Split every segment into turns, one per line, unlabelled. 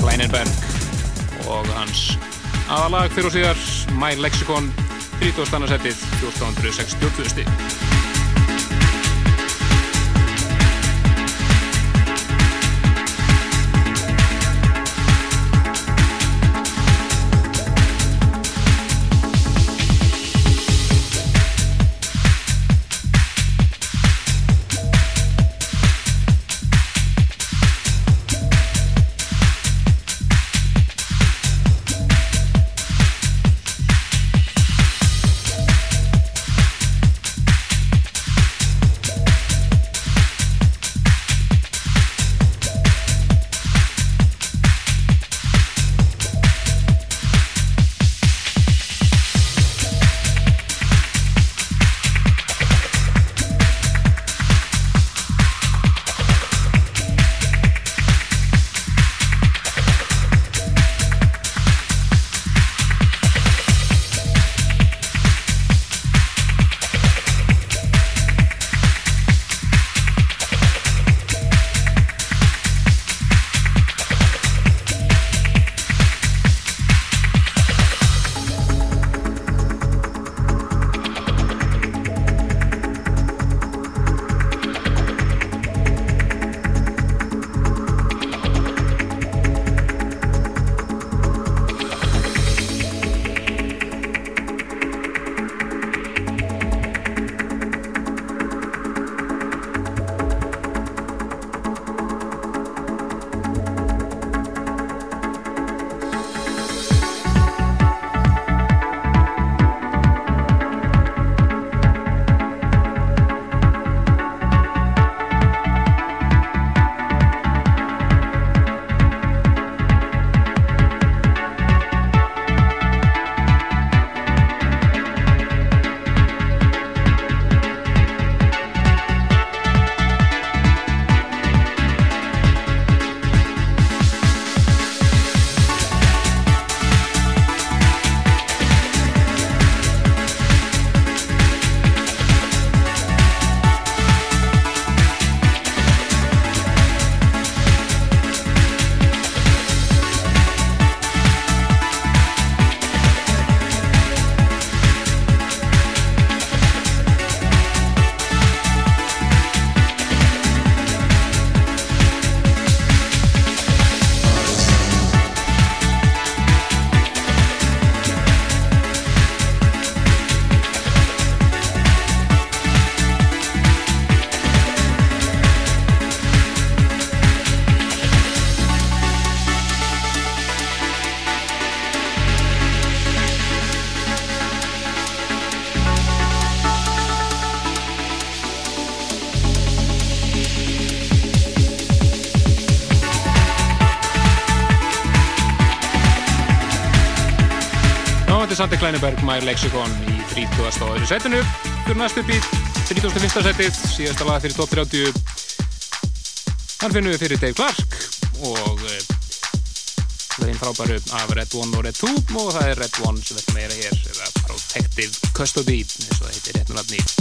Kleinenberg og hans aðalag fyrir og síðar My Lexicon 30. settið 1460. Sandi Kleineberg, My Lexicon í 30. og öðru setinu fyrir næst upp í 31. setið síðasta lag fyrir top 30 hann finnum við fyrir Dave Clark og eh, er einn frábæru af Red 1 og Red 2 og það er Red 1 sem við meira hér Protective Custody eins og það heitir rétt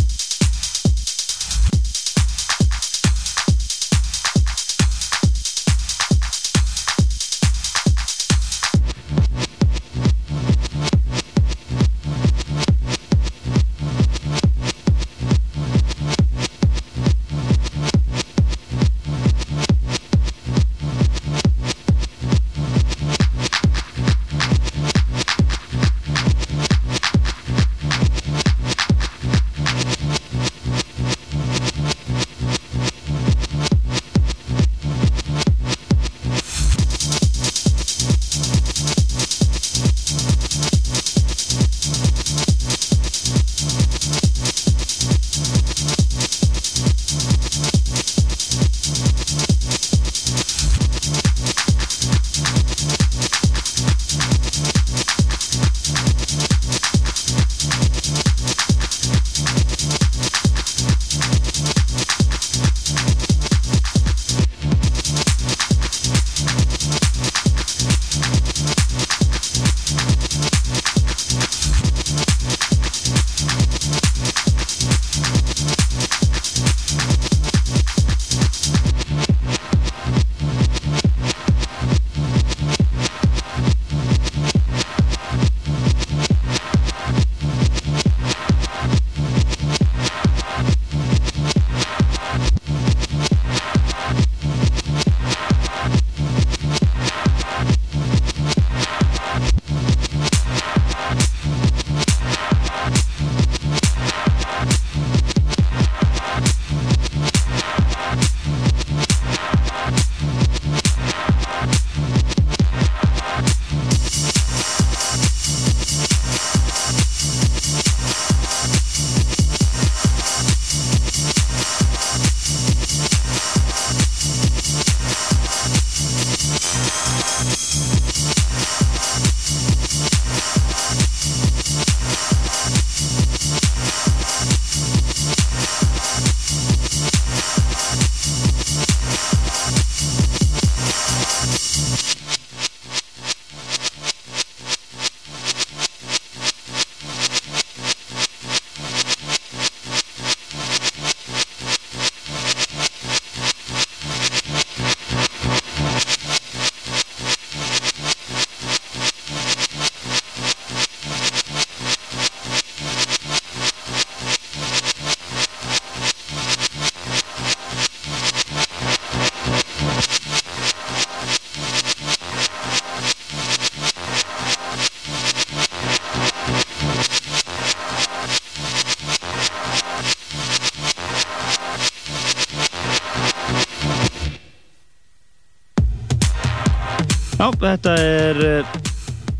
þetta er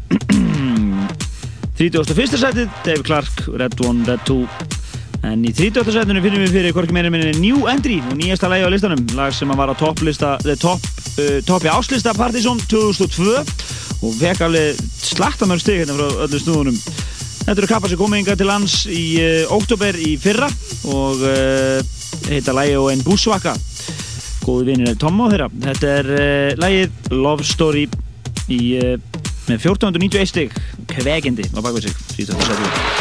31. sætið, Dave Clark, Red One, Red Two en í 30. sætinu finnum við fyrir hvorki meira minni New Entry og nýjasta lægi á listanum, lag sem var á topplista top, uh, toppi áslista Partizón 2002 og fekk alveg slagtamörg stig hérna frá öllu snúðunum Þetta eru kappar sem komið yngar til lands í uh, óttúber í fyrra og uh, heita lægi og einn búsvaka góðu vinir Tom og þeirra þetta er uh, lægið Love Story í, uh, með 1491 stig. Kvegendi á bakvið sig síðan þess að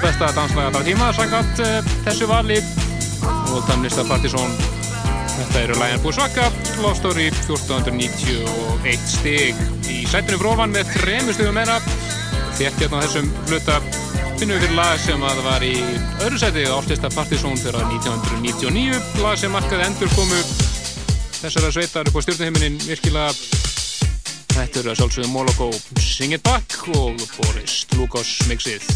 besta danslaga bara tíma sangat uh, eh, þessu vali. Og damnista Partizón. Þetta eru lægin búið svaka Love Story 1491 stig. Í sætunum frófan með tremu stigum meira. Þétt hérna á þessum hluta finnum við fyrir lag sem að var í öðru sæti ástista Partizón fyrir 1999 lag sem markaði endur komu þessara sveitar upp á stjórnuhiminin virkilega. Þetta eru að sjálfsögðu Moloko Sing It Back og Boris Lukos mixið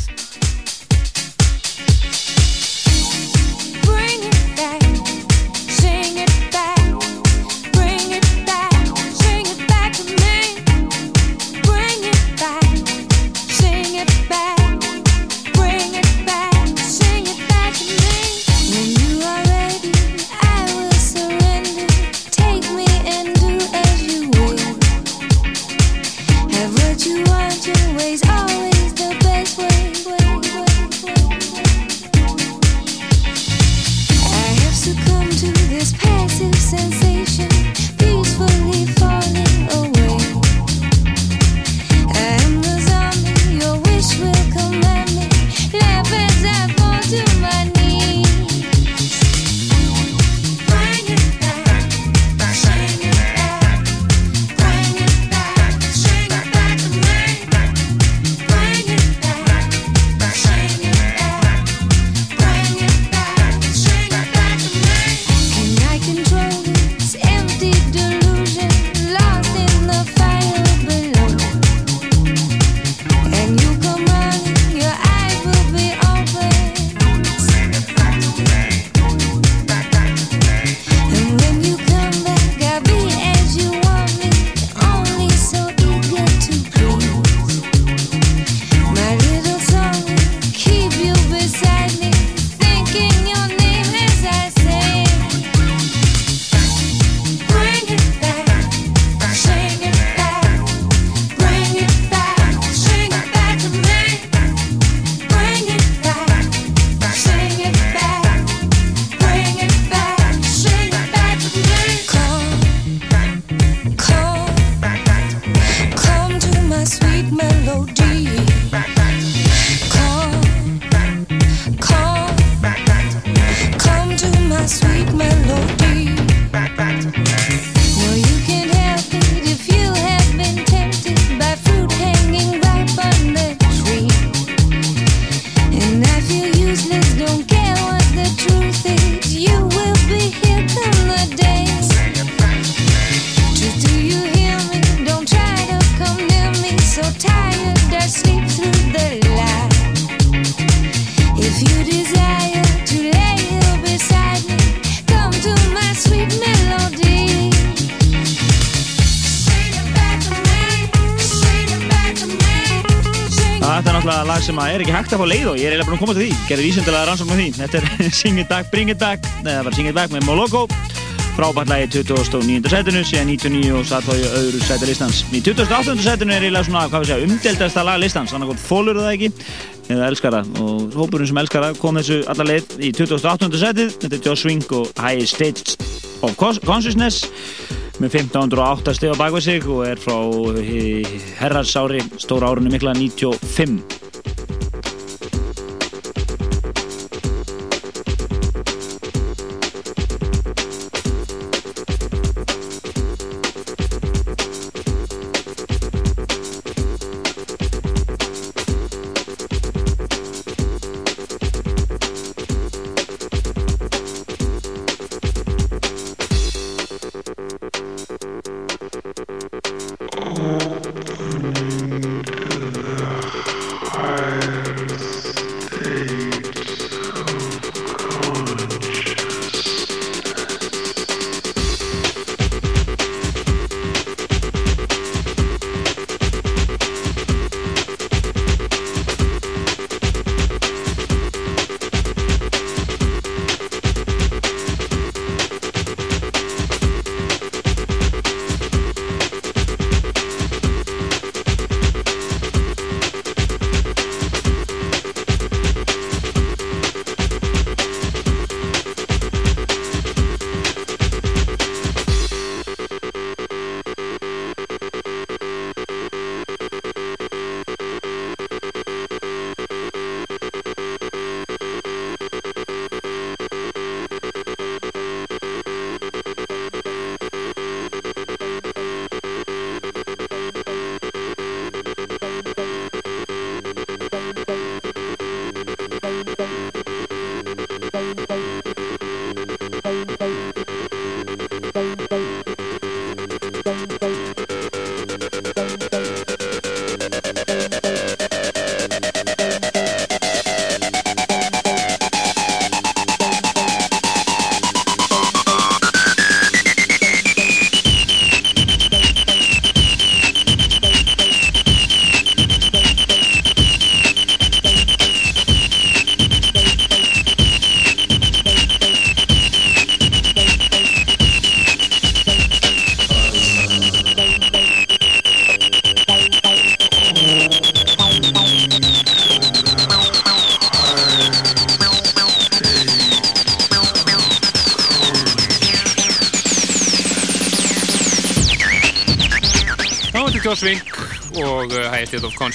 Gerði vísendilega rannsókn með því. Þetta er Sing It Back, Bring It Back, neða bara Sing It Back með Moloko. Frábært lagi 2009. setinu, síðan 99 og satt á í öðru seti listans. Í 2008. setinu er eiginlega svona, hvað við segja, umdeldasta lag listans. Þannig að fólur það ekki, eða elskar það. Og hópurinn sem elskar það kom þessu alla leið í 2008. setið. Þetta er Joss Swing og High State of Consciousness með 1508 steg á bakvið sig og er frá herrarsári stóra árunni mikla 95
I...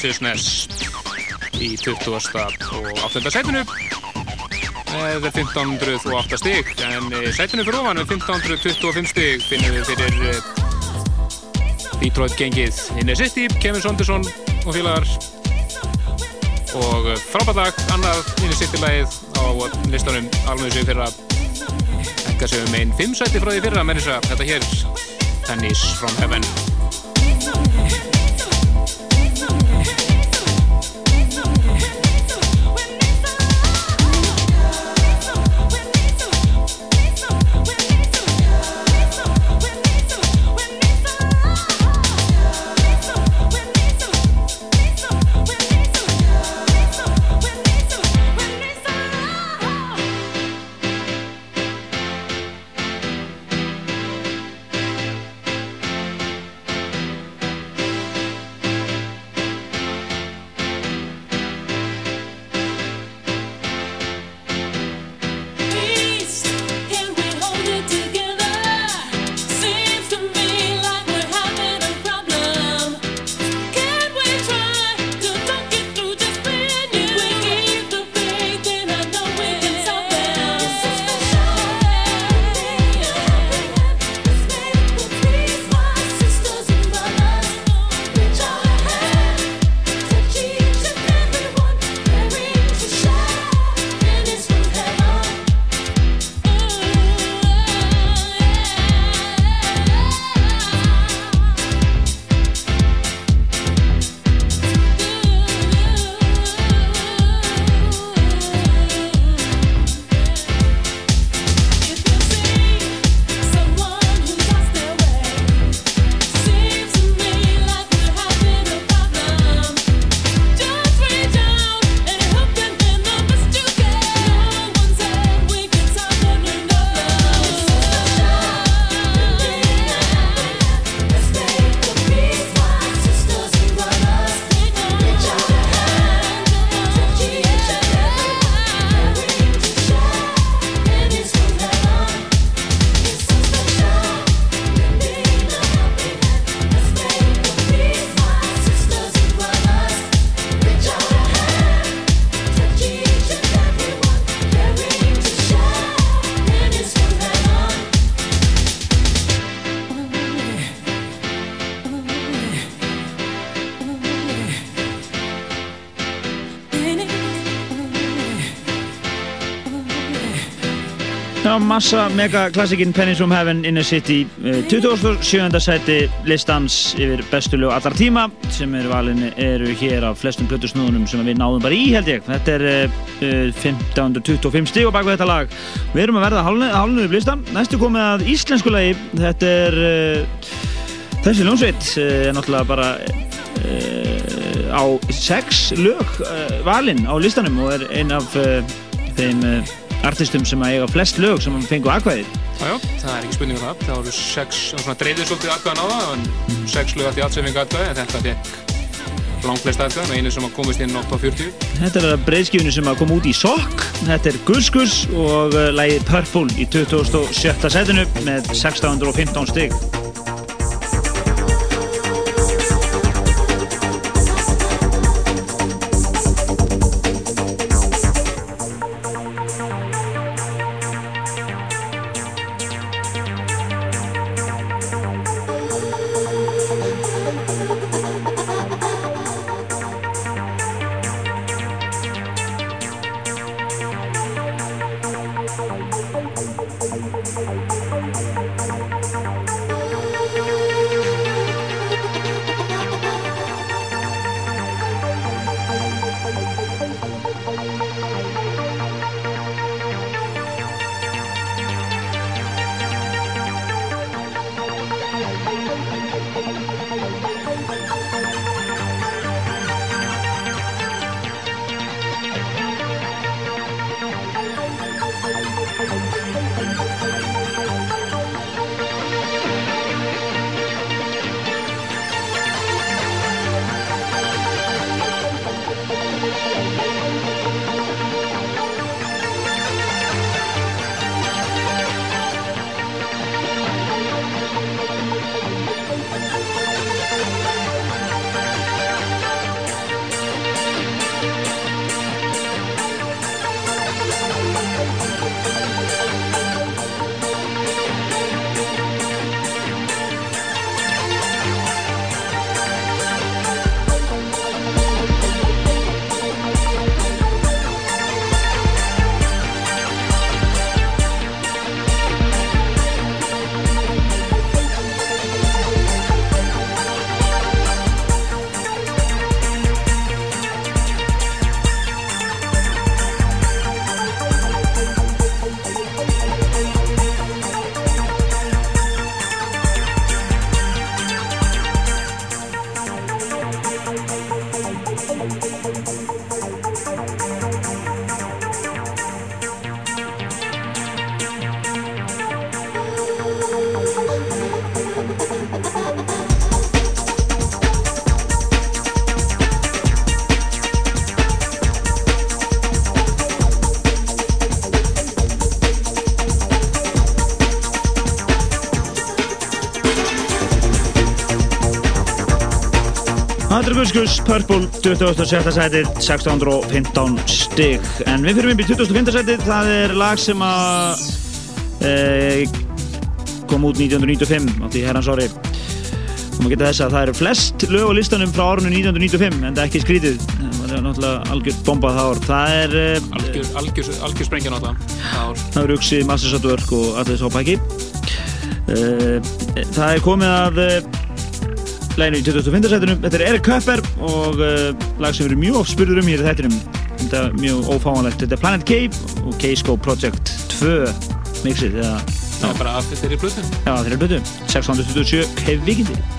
Consciousness í 20. og 8. setinu með 1508 stygg en eh, setinu fyrir ofan með 1525 stygg finnum við fyrir eh, Detroit gengið Innesisty, Kevin Sonderson og félagar og eh, frábæðlag, annað Innesisty-lægið á listanum alveg sem fyrra ekka sem um einn 5 seti frá því fyrra með þess að þetta hér Tennis from Heaven
á massa megaklassikin Pennies from Heaven, Inner City 27. Eh, seti listans yfir bestu lög allar tíma sem er valin eru hér af flestum plötusnúðunum sem við náðum bara í held ég. Þetta er uh, 1525 stíg og baka þetta lag. Við erum að verða hálnuðu blistan næstu komið að íslensku lagi. Þetta er uh, þessi ljónsveit uh, er náttúrulega bara á sex lög valin á listanum og er ein af þeim artistum sem að eiga flest lög sem fengu aðkvæðið.
Jájá, það er ekki spurning um það. Það voru sex, svona dreifður svolítið aðkvæðan á það, en sex lög eftir allt sem fengu aðkvæðið, en þetta fekk langt flest aðkvæðan og einu sem að komist inn á top 40.
Þetta er breyðskifinu sem að koma út í Sokk, þetta er Gurskus og uh, lægið Purple í 2017. setinu með 615 stygg. Hibiscus Purple 27. sætið 1615 stygg en við fyrir við í 25. sætið það er lag sem að e, kom út 1995 á því herrans ári og maður geta þess að það eru flest lög á listanum frá árunum 1995 en það er ekki skrítið það er náttúrulega algjör bombað það ár það er
e, algjör, algjör, algjör sprengja náttúrulega
það eru Uxi, Mastersatwork og allir þess hópa ekki e, það er komið að læginu í 2005. setinu. Þetta er Eric Köpper og uh, lag sem við erum mjög oft spurður um hér í þættinum. Þetta er mjög ófáanlegt. Þetta er Planet Cave og K-Scope Project 2 mixið.
Það er bara er í blötu.
Já, í blötu. 627 Cave Vikindi.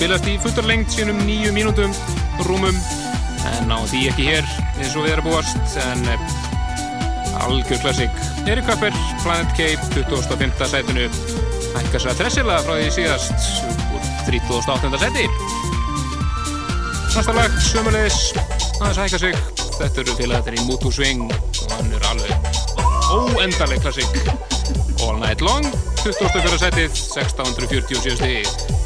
Spilast í fullurlengt sínum nýju mínútum rúmum en á því ekki hér eins og við erum búast en eh, algjör klassík Erik Kapper, Planet Cape 2005. sætinu hækkar sér að tressilega frá því síðast úr 38. seti Næsta lag, sömulegis aðeins hækkar sig þetta eru félagatinn í Mutu Swing og hann er alveg óendarleg klassík All Night Long 24. setið 1647 stíð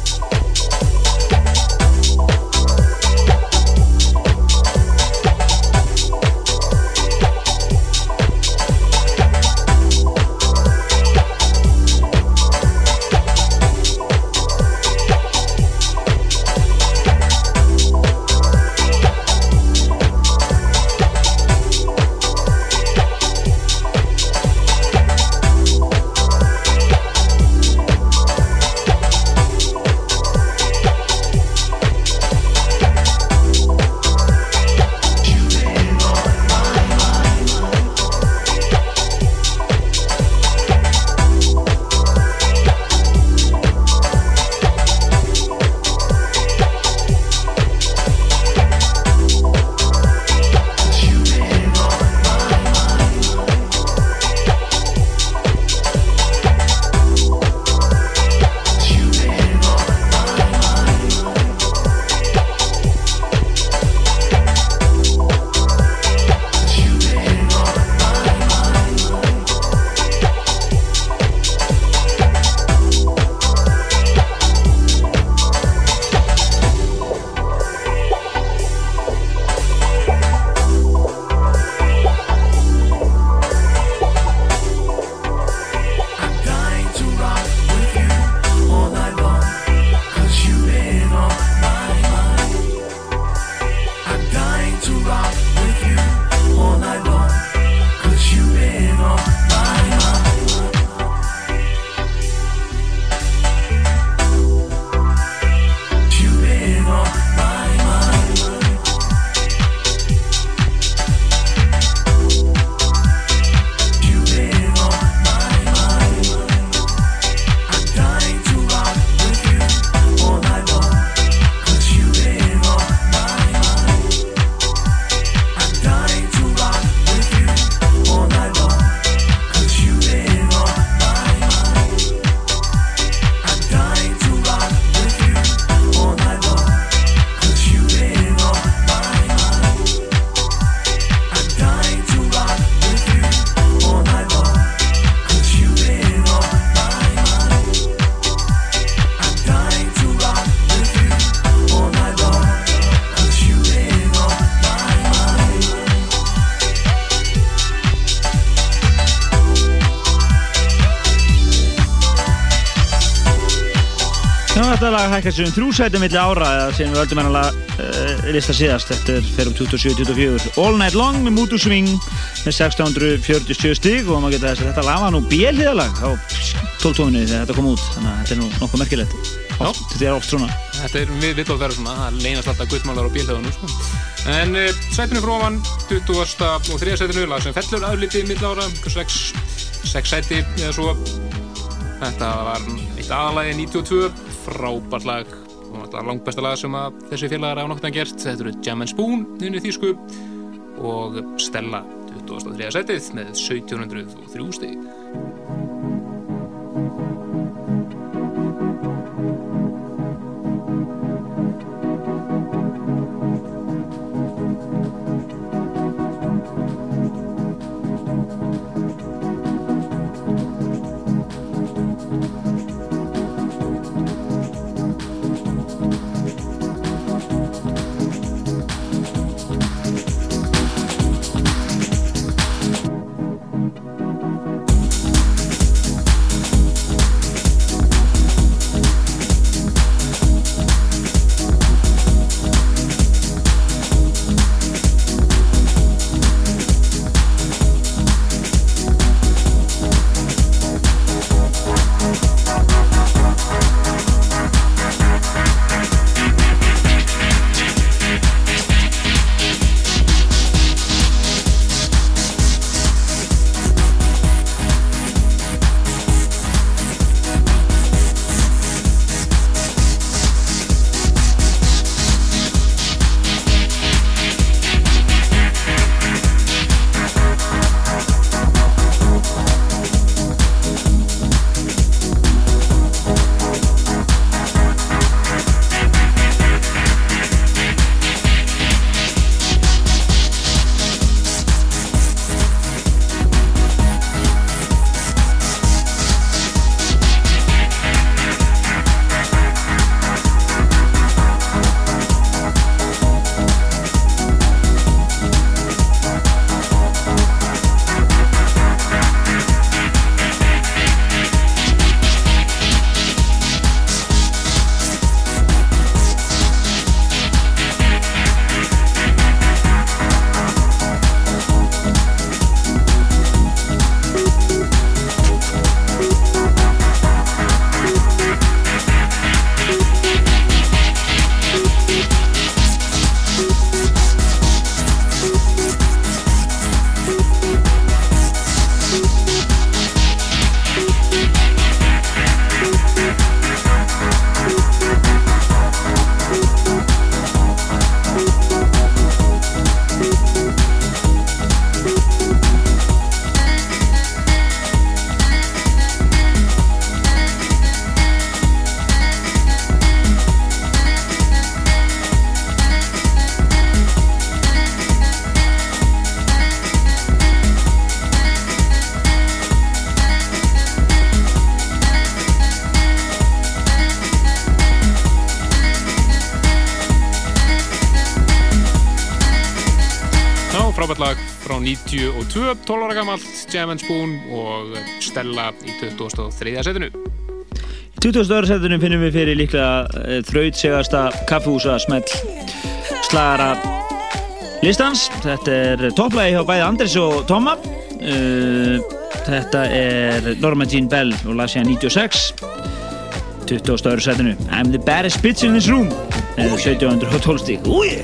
hækkast um þrjúsæti millir ára eða sem við öllum ennalega uh, eh, lista síðast þetta er fyrir um 27-24 All Night Long með Swing með 1647 stig og maður geta þess að þetta laga nú bjelhiðalag á 12 tóminni þegar þetta kom út þannig að þetta er nú nokkuð merkilegt þetta er oft svona
Þetta er við vitt á að vera svona, það leynast alltaf guttmálar á bjelhiðanum sko. en uh, sætinu fróman 20. og 3. sætinu lag sem fellur aðlitið millára 6, 6 sæti eða svo þetta var eitt aðalagi 92 frábært lag besta lag sem að þessi félagar á nokkurna gert þetta eru Jam Spoon inn í Þýsku og Stella 2003. setið með 1703 stík 92, 12 ára gammalt, Jam and Spoon og Stella í 2003. setinu.
Í 2002. setinu finnum við fyrir líklega uh, þrautsegasta kaffehúsa smell slagara listans. Þetta er topplægi hjá bæði Andris og Toma. Uh, þetta er Norma Jean Bell og lag sér 96. 20. setinu I'm the baddest bitch in this room 1712 stík Úi!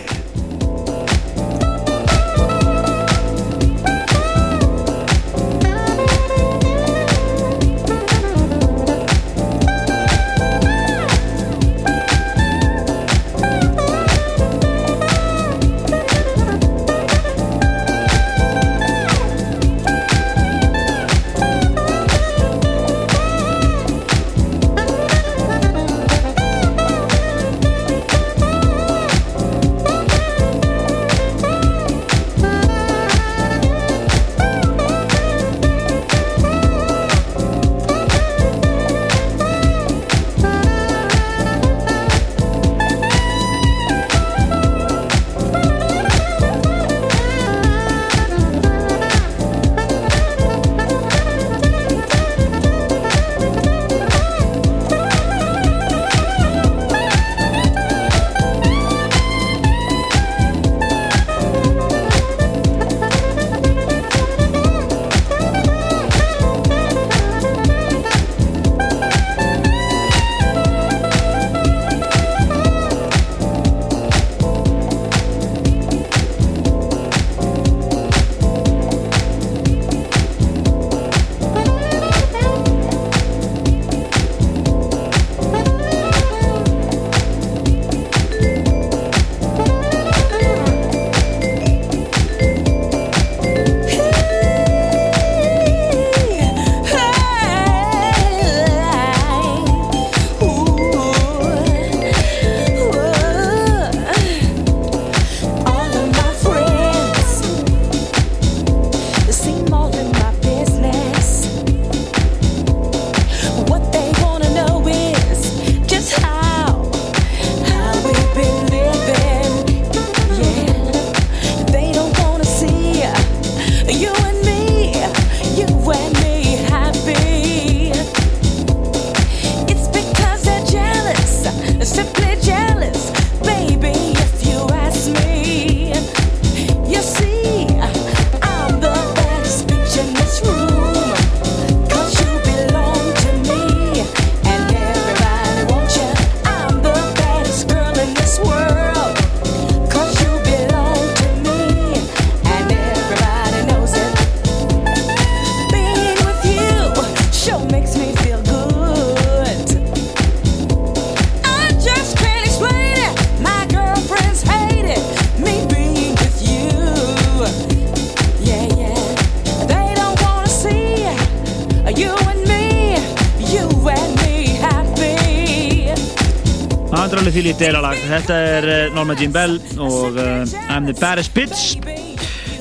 Delalag. Þetta er uh, Norma Jean Bell og uh, I'm the baddest bitch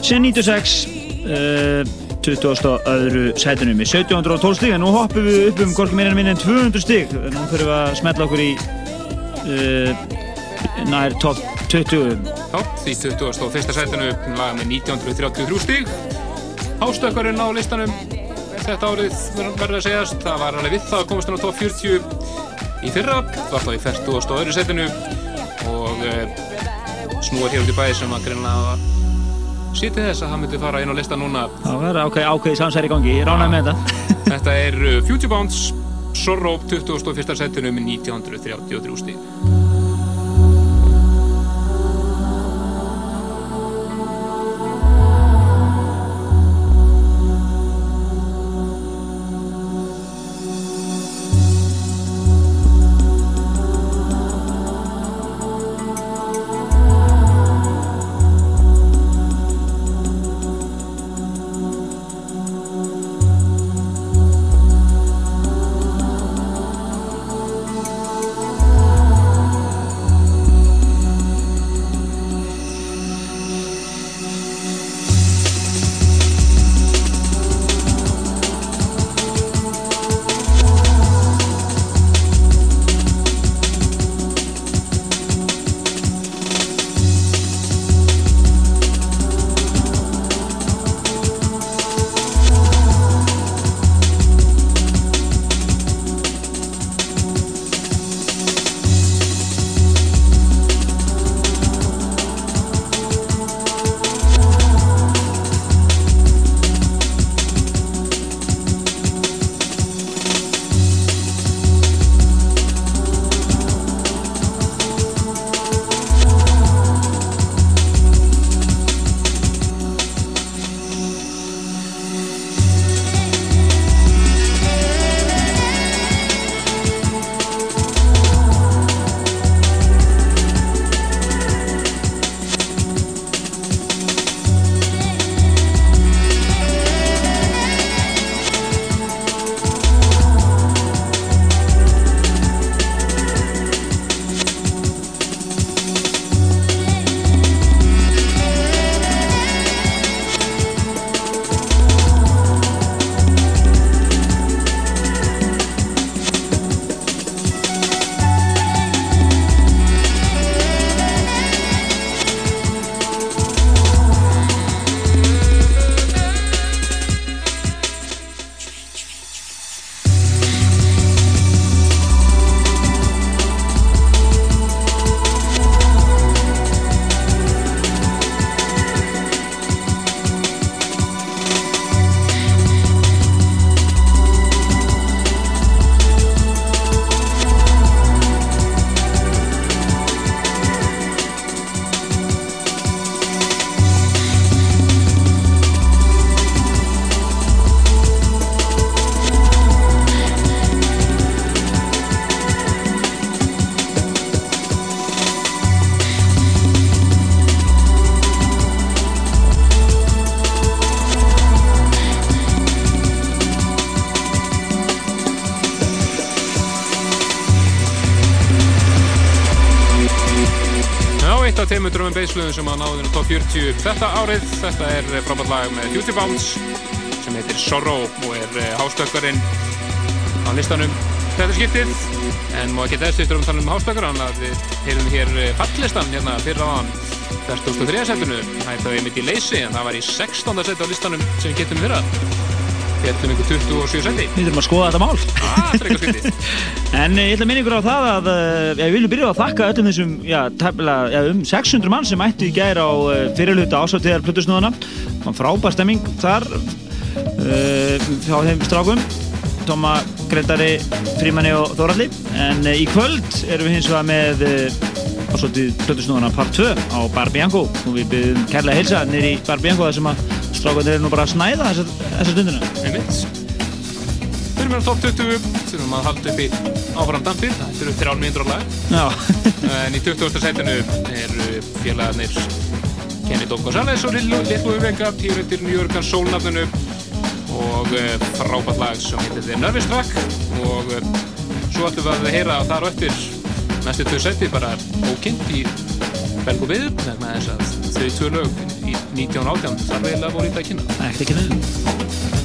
sem 96 uh, 20. öðru sætunum í 1712 stíg en nú hoppum við upp um gorki meira en minna en 200 stíg nú fyrir við að smetla okkur í nær top 20
Já, því 20. og fyrsta sætunu laga með 1933 stíg Ástökkarinn á listanum þetta árið verður að segjast það var alveg við það að komast hann á top 40 í fyrra, var þá í 40 og öðru setinu og uh, snúar hér út í bæði sem að greinlega sýti þess að það myndi fara inn á lista núna
Það verður ákveð, ákveði samsæri í gangi, ég ránaði með þetta
Þetta er uh, Future Bounce Sorrow 21. setinu með 1933 stíð 2040 þetta árið. Þetta er frábært lag með Beauty Bounce sem heitir Sorrow og er eh, hástökkarinn á listanum þetta skiptið. En má ekki þessi eftir um að við tala um hástökkar, þannig að við heyrum hér eh, fallistan hérna fyrir aðan 2003. setinu. Það er það við mitt í leysi en það var í 16. set á listanum sem við getum verið að. Fjallum ykkur 27 seti.
Við þurfum að skoða þetta mál.
Ah, það er eitthvað skyttið.
En eh, ég ætla að minna ykkur á það að uh, við viljum byrja að þakka öllum þessum, já, tefnilega, já, um 600 mann sem ættu í gæri á uh, fyrirluta ásáttíðar var frábær stemming þar uh, hjá þeim strákum, Tóma, Gretari, Frímanni og Þóralli. En í kvöld erum við hins vegar með ásáttíð plötusnúðana part 2 á Bar Bianco og við byrjum kærlega heilsa nýri í Bar Bianco þar sem að strákunir eru nú bara að snæða þessa stundina.
Einmitt. Fyrir mér á top 20 þurfum að halda upp í áfram dampir. Það eru þrjálf mínútur á lag. En í 20. setinu eru félagarnir Kenny Dog González og Lillu Uvega hér undir New Yorkan sólnafnunu og uh, frábært lag sem heitir The Nervous Track og uh, svo ætlum við að heyra þar og eftir næstu tvö seti bara ókynnt í belgu við vegna þess að þau tvö lög í 1918 þar vegilega voru í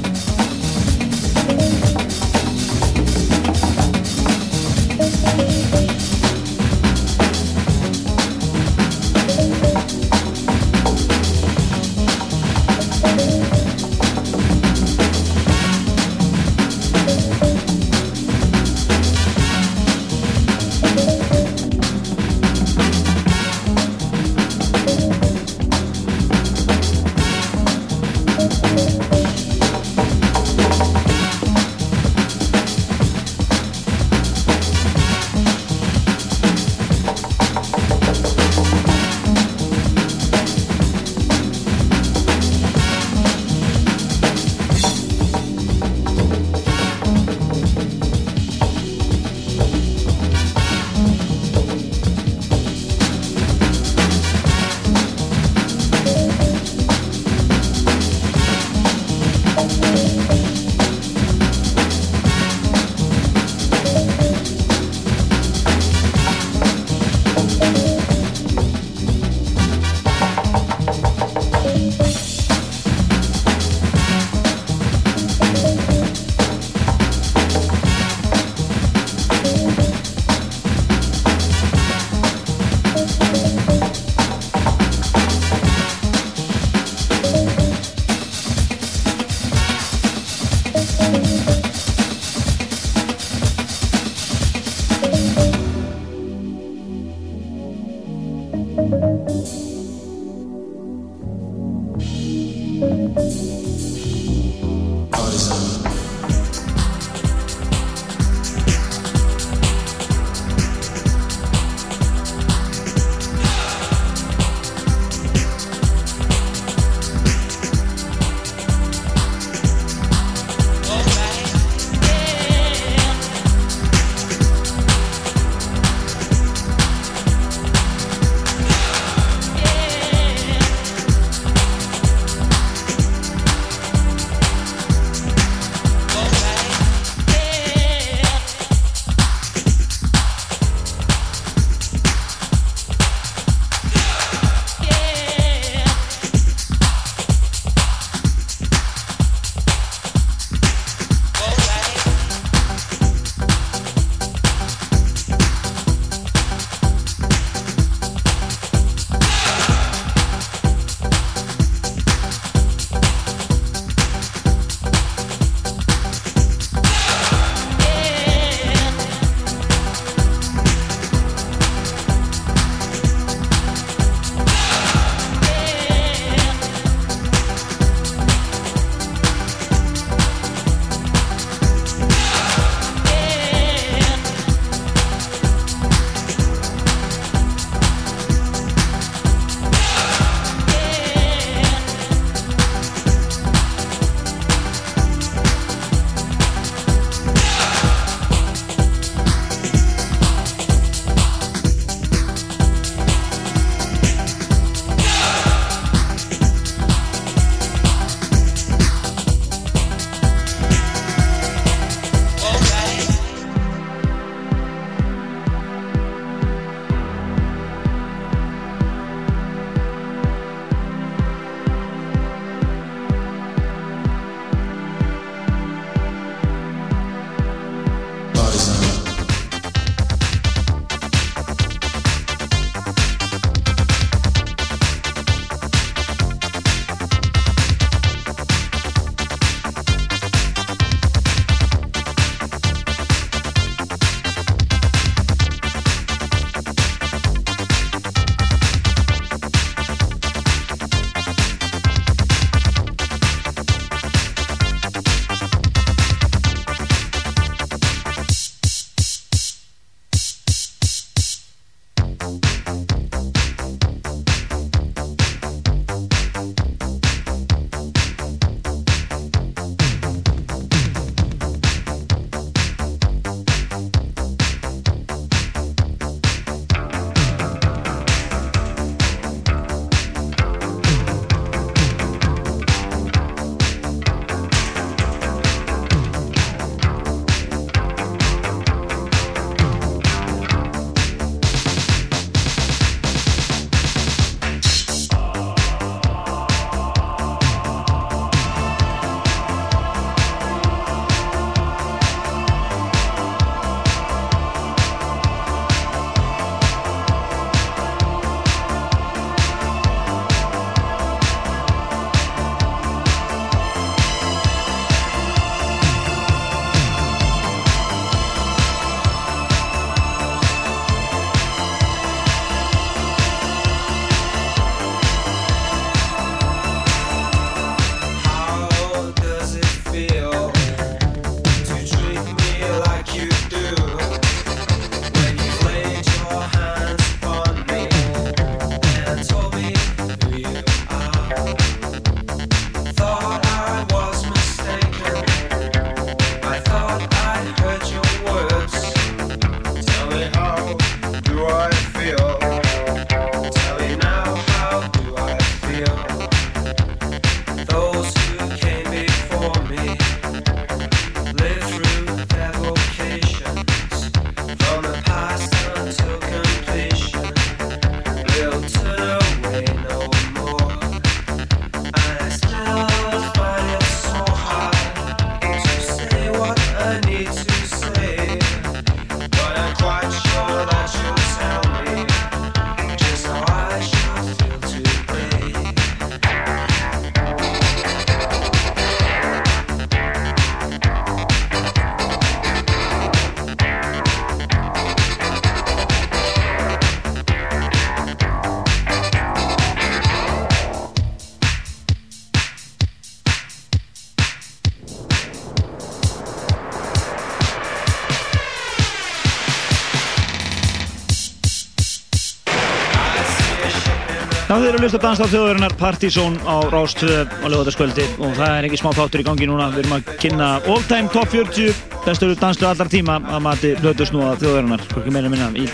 það að
eru að lusta danstátt þjóðurinnar Partizón á Rástöðu á lögutaskvöldi og það er ekki smá þáttur í gangi núna. Við erum að kynna All Time Top 40 bestur danslu allar tíma að mati hlutust-núa þjóðurinnar, hvorki meira minna. Í,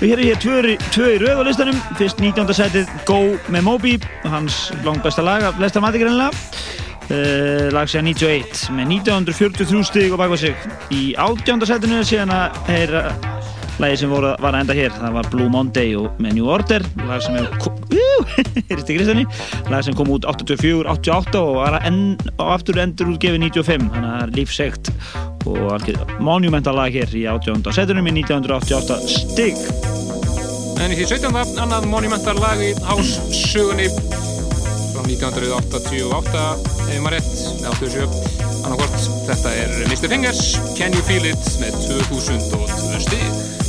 við hér er hér tvö, í rauð á listanum. Fyrst 19. setið Go með Moby, hans langt besta lag af flestar mati greinlega. Uh, lag sér 91 með 1943 stíg og baka sig. Í 18. setinu er síðan að heyra Lægi sem voru, var að enda hér, það var Blue Monday og með New Order, lag sem hefur lag sem kom út 84, 88 og var enn, aftur endur útgefið 95, þannig að það er lífsegt og monumental lag hér í 18. setunum í 1988 stygg.
En í því 17. annað monumental lag í hássögunni frá 1988 ef maður rétt, með 87 annarkort, þetta er Mr. Fingers Can You Feel It með 2002 stygg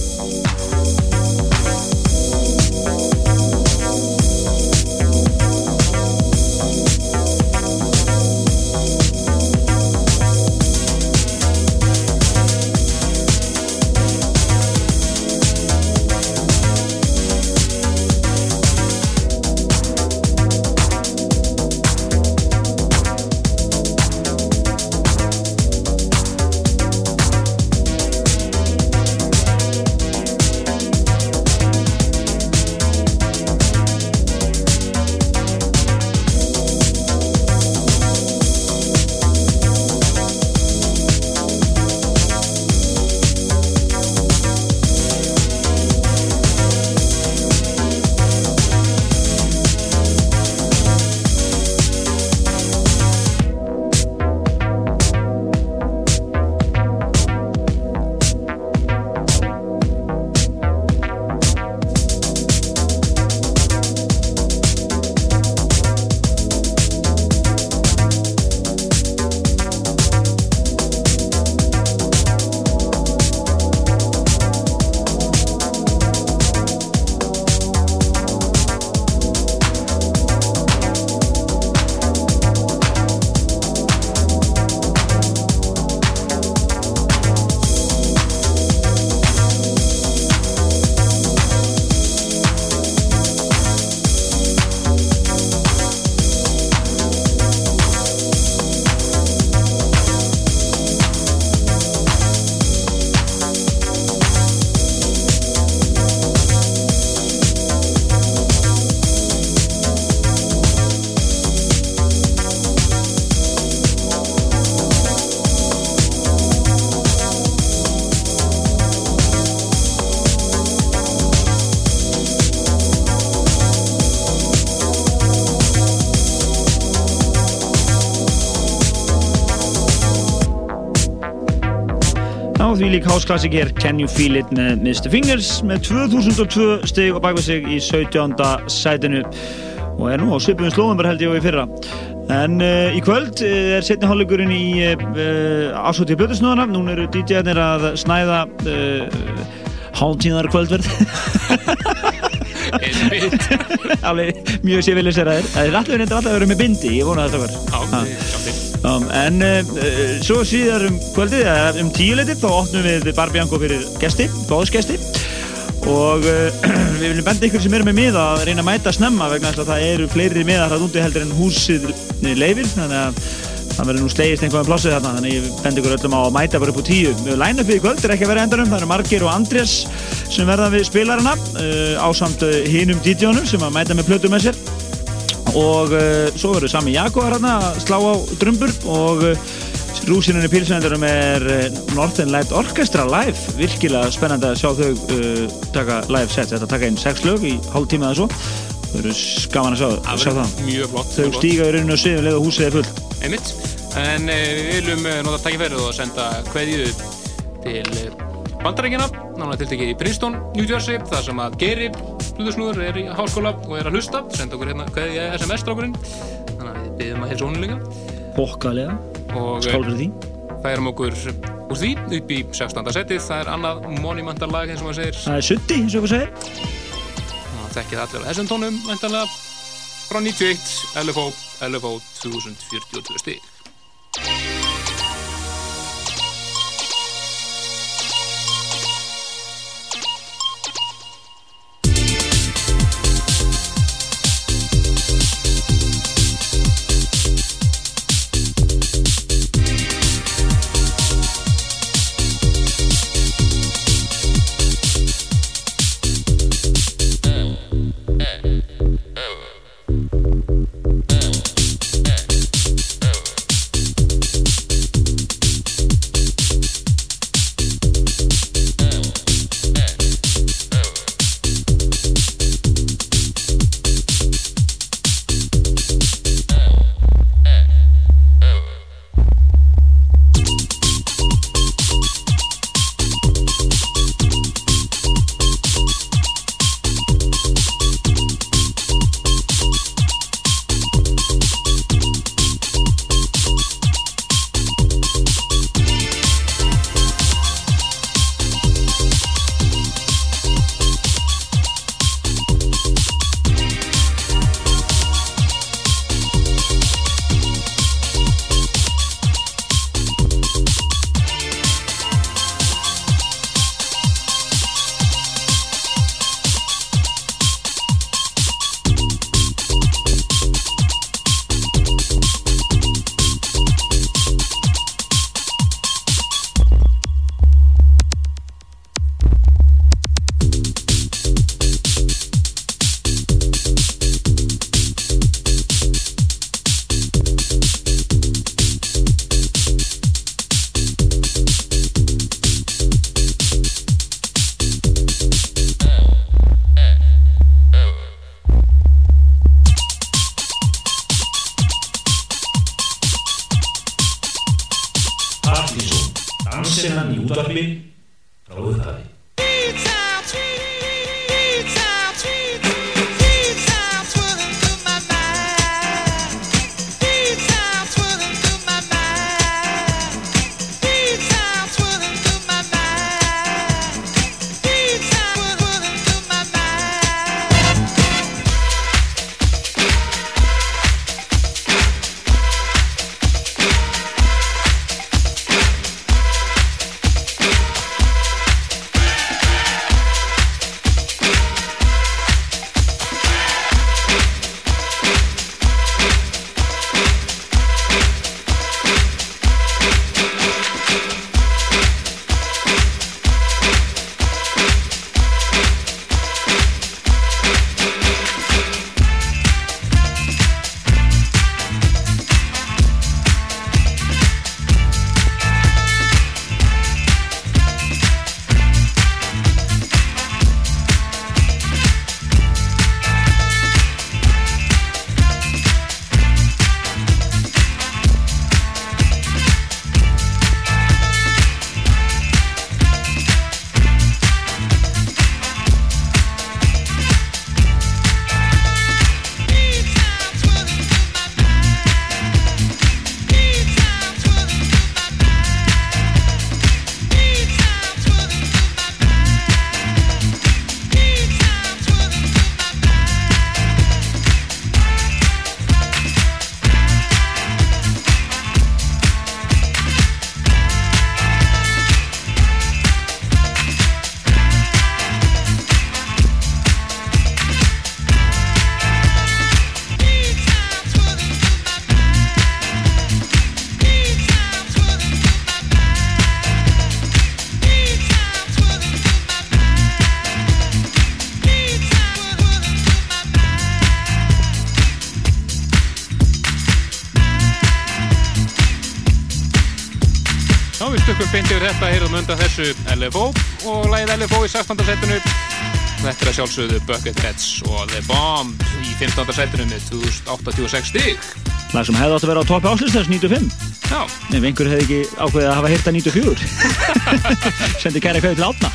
því lík hásklassíker Can You Feel It með Mr. Fingers með 2002 steg og bakvað sig í 17. sætinu og er nú á svipum slóðum bara held ég og í fyrra en uh, í kvöld uh, er setni hálfleikurinn í uh, ásvöldið blöðusnúðana nún eru DJ-arnir að snæða hálftíðar kvöldverð alveg mjög séfilis er að það er allir reyndir alltaf að vera með bindi ég vona þetta Um, en uh, svo síðar um kvöldið, um tíuleitið, þá opnum við Barbiango fyrir gesti, góðsgesti og uh, við viljum benda ykkur sem eru með miða að reyna að mæta snemma vegna að það eru fleiri miðar hratt úti heldur en húsið leifir þannig að það verður nú slegist einhverjum plássið þarna. Þannig ég benda ykkur öllum á að mæta bara upp á tíu. Line-upið í kvöld er ekki að vera endarum, það eru Margir og Andrés sem verða við spilarana uh, á samt hinum DJ-unum sem að mæta með plötu með sér og uh, svo verður Sami Jaguar hérna að slá á drömbur og uh, rúsinunni pilsvendurum er uh, Northern Light Orchestra live. Virkilega spennandi að sjá þau taka live set, þetta taka inn sex lög í hálf tíma eða svo. Þau eru skaman að sjá, sjá það.
mjög flott
þau stíga í rauninu og séu leða húsið er full
einmitt, en við viljum nota takkifærið og senda hverju til bandarækina náttúrulega til tekið í Princeton, New Jersey þar sem að Geri Plutusnúður er í háskóla og er að hlusta. Senda okkur hérna hvað ég er SMS-strákurinn þannig að við byrjum að helsa honum líka.
Bokkalega, skál fyrir því.
færum okkur úr því upp í 16. setið, það er annað monumental lag eins og maður segir.
Það er 70 eins og maður segir.
Það þekkið allir á þessum tónum vendanlega frá 91, LFO, LFO 2042 stík LFO og lægið LFO í 16. setinu þetta er að sjálfsögðu Bucketheads og The Bomb í 15. setinu með 2086 stík
lag sem hefði átt að vera á topi áslustast 95
já.
Ef einhver hefði ekki ákveðið að hafa hýrta 94 sendi kæra kvæði til átna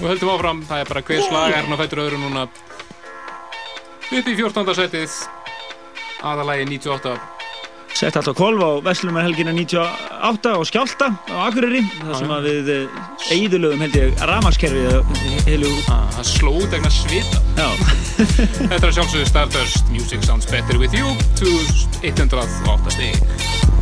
og höldum áfram. Það er bara hver slag er hann á fættur öðru núna. Upp í 14. setið aðalagi 98
Sett alltaf kolv á Veslumarhelgina 98 og Skjálta á Akureyri þar sem að við eigðulögum held ég ramarskerfið heilu...
Það slóð egnar svita. Þetta er sjálfsögðu Stardust Music Sounds Better With You 2108 stík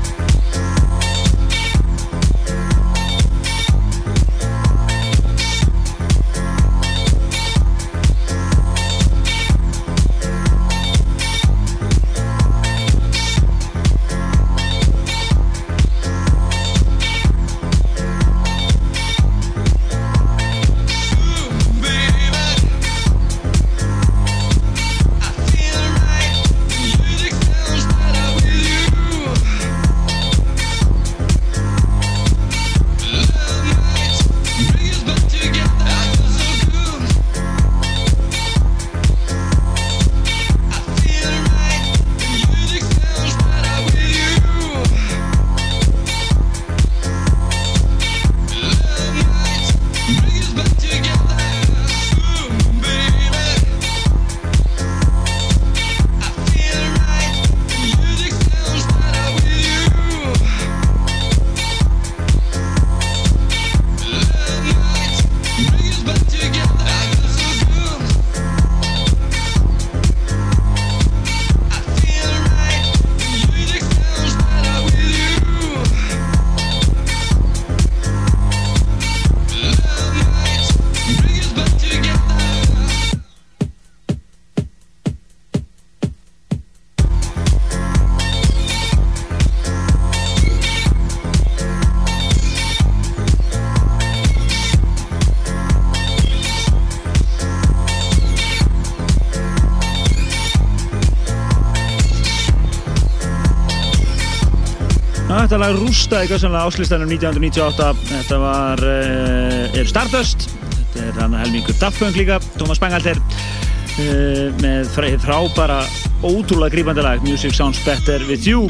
Þetta lag rústaði gössanlega áslistanum 1998. Þetta var uh, er Stardust. Þetta er hann helmingur Daffung líka. Thomas Bangalter uh, með frábara ótrúlega grípandi lag Music Sounds Better With You.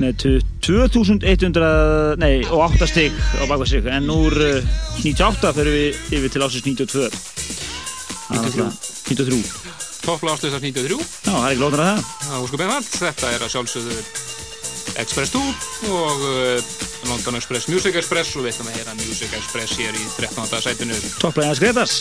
með 2100 nei, og 8 stygg á sig en úr uh, 98 fyrir við yfir til ásins 92
93.
93
Toppla ástöðsar 93
Já, það er ekki lóðan að það
Það er óskup einfalt, þetta er að sjálfsögðu Express 2 og uh, London Express Music Express og við ætlum að heyra Music Express hér í 13. sætinu
Topplæðins Gretas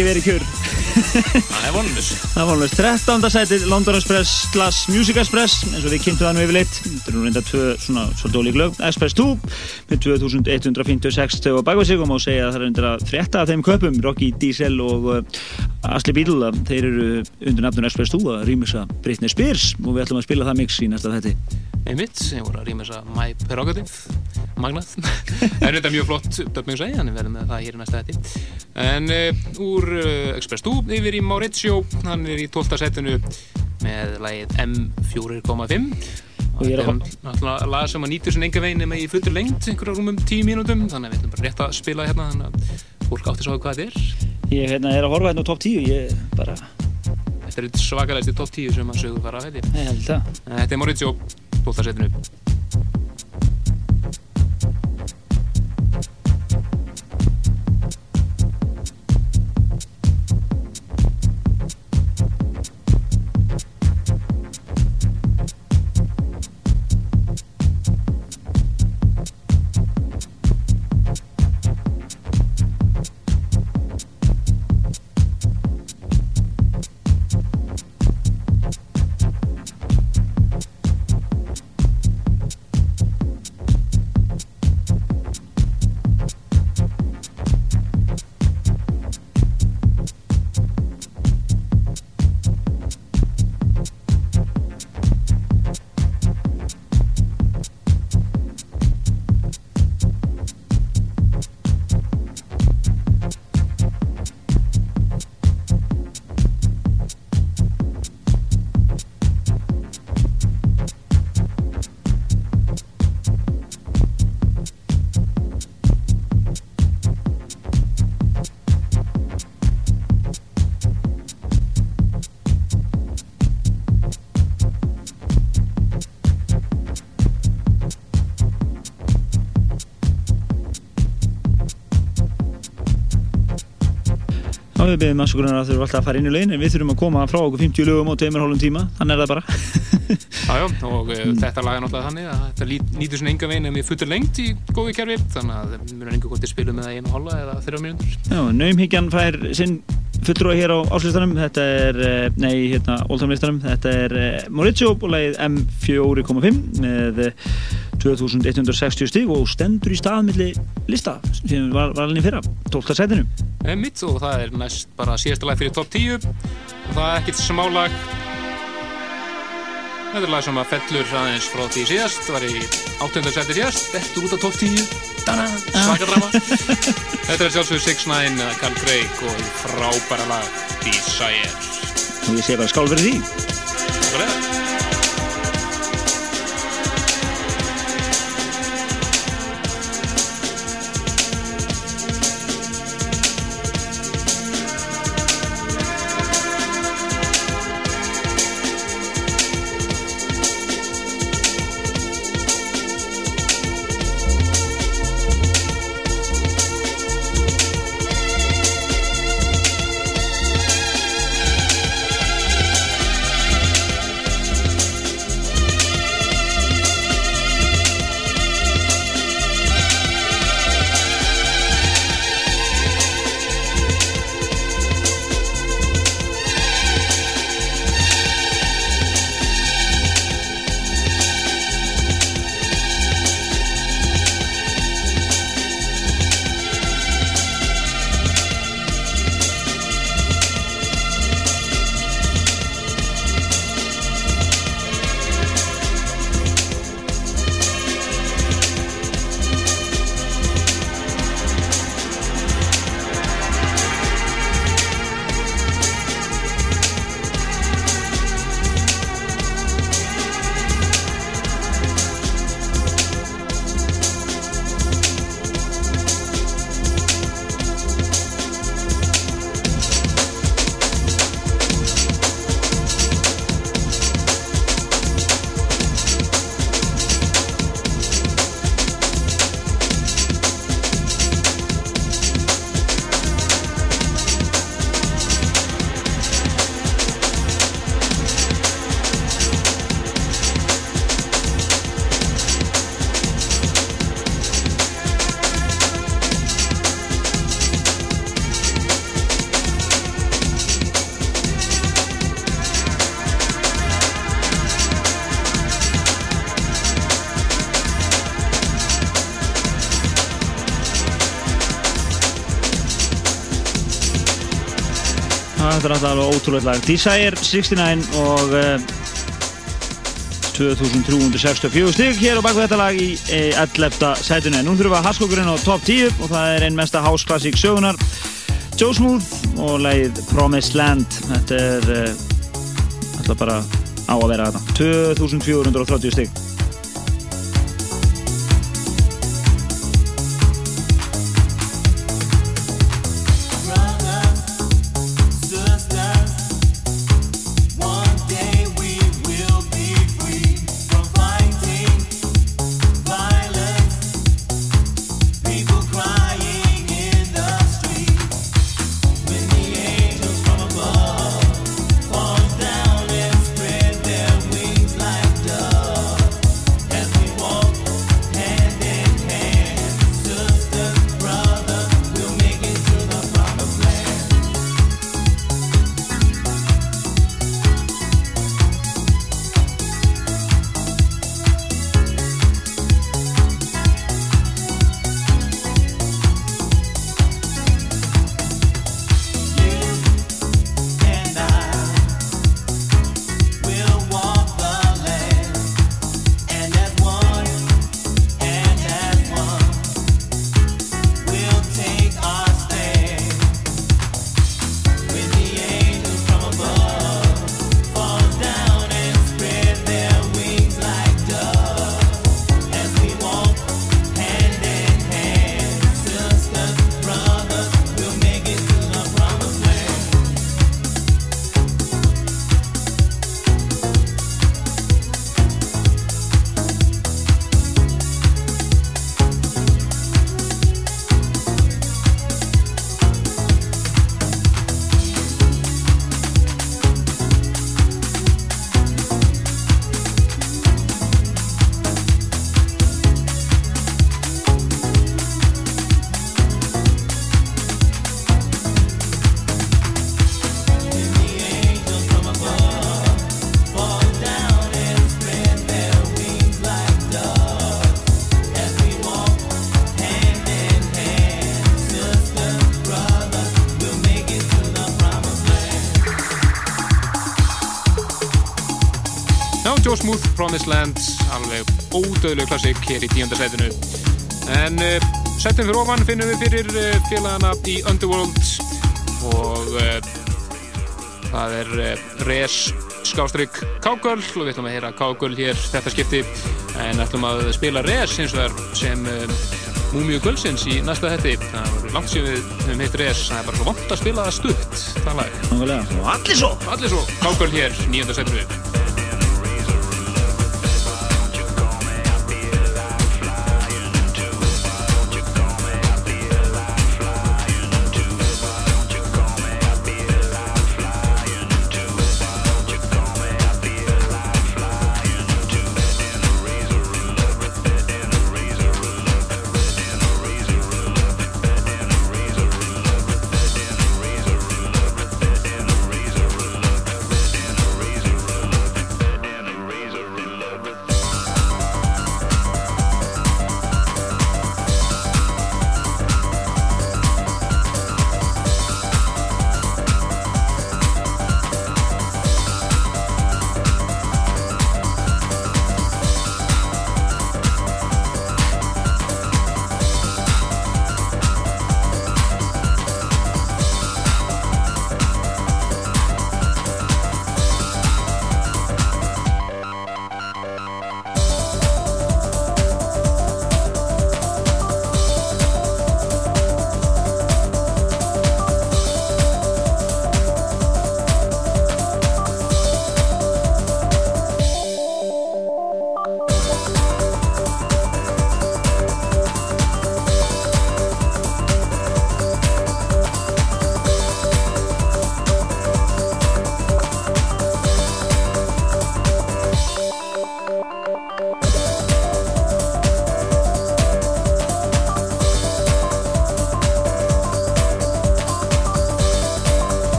ekki verið kjör.
Það er vonlust
Það var alveg 13. sætið London Express slash Music Express eins og við kynntum það nú yfirleitt. Þetta er nú reynda tvö svona svolítið ólík lög. Express 2 með 2156 stöð á bakvað sig og má segja að það er undir að frétta af þeim köpum Rocky Diesel og uh, Asli Beedle þeir eru undir nafnun Express 2 að rýmisa Britney Spears. Og við ætlum að spila það mix í næsta þetti
Einmitt, sem voru að að My Prerogative Magnað. Það er þetta mjög flott döfning segi, hann er verið með það hér í næsta þetti En uh, úr uh, Express 2 yfir í Maurizio hann er í 12. setinu með lagið M4.5
Og ég er að
náttúrulega lag sem að nýtur sem enga veginn með í fullur lengt einhverja rúmum 10 mínútum þannig að við ætlum bara rétt að spila hérna þannig að fólk átti svo hvað þetta er.
Ég hérna, er að horfa hérna á top 10 ég bara,
Þetta er svakalegsti top 10 sem að sögu fara að veit ég
ég held það.
En Þetta er Maurizio, 12. setinu
við byrjum afsökunar að eru alltaf að fara inn í lögin en við þurfum að koma frá okkur 50 lögum á tveimur hálfum tíma. Þannig er það bara.
Jájá, og mm. þetta lag er náttúrulega þannig að þetta nýtur svona enga veginn en við futur lengt í góði kerfi. Þannig að við mjög enga hvort við spilum með það einu hálfa eða þrjá mínútur.
Já, Naumhyggjan fær sinn fulltrúa hér á áslistanum. Þetta er, eh, nei, hérna, oldhamlistanum. Þetta er eh, Mauricio og lagið M4.5 með 2160 eh, stíg og stendur í staðmilli lista sem var, var alveg fyrra 12. setinu
Mitt og það er næst bara síðasta lag fyrir top 10 og það er ekkit smálag Þetta er lag sem að fellur aðeins frá því síðast, það var í áttöndarsæti síðast, eftir út á top 10, svakadrama. Þetta er sjálfsögur 6ix9ine, Carl Craig og frábæra lag Desire.
Og ég sé bara skál fyrir því.
Takk fyrir það.
Þetta er alltaf ótrúlega lag Desire 69 og uh, 2364 stygg hér á bakvið þetta lag í 11. sætunni. Nú þurfum við að haskokkurinn á top 10 og það er einn mesta house classic sögunar Joe Smooth og lagið Promised Land þetta er uh, alltaf bara á að vera þetta 2430 stygg
Promised Land alveg ódöðlu klassik hér í tíundarsætinu en uh, sættum fyrir ofan finnum við fyrir uh, félagana í Underworld og uh, það er uh, Res skástrygg Kágöl og við ætlum að heyra Kágöl hér þetta skipti. En ætlum að spila Res eins og þar sem uh, Múmiu Gölsins í næsta þetti það var langt sem við höfum heitt Res það er bara svo vant að spila það stutt það lag.
Og allir svo!
Allir svo, Kágöl hér, nýjöndarsætinu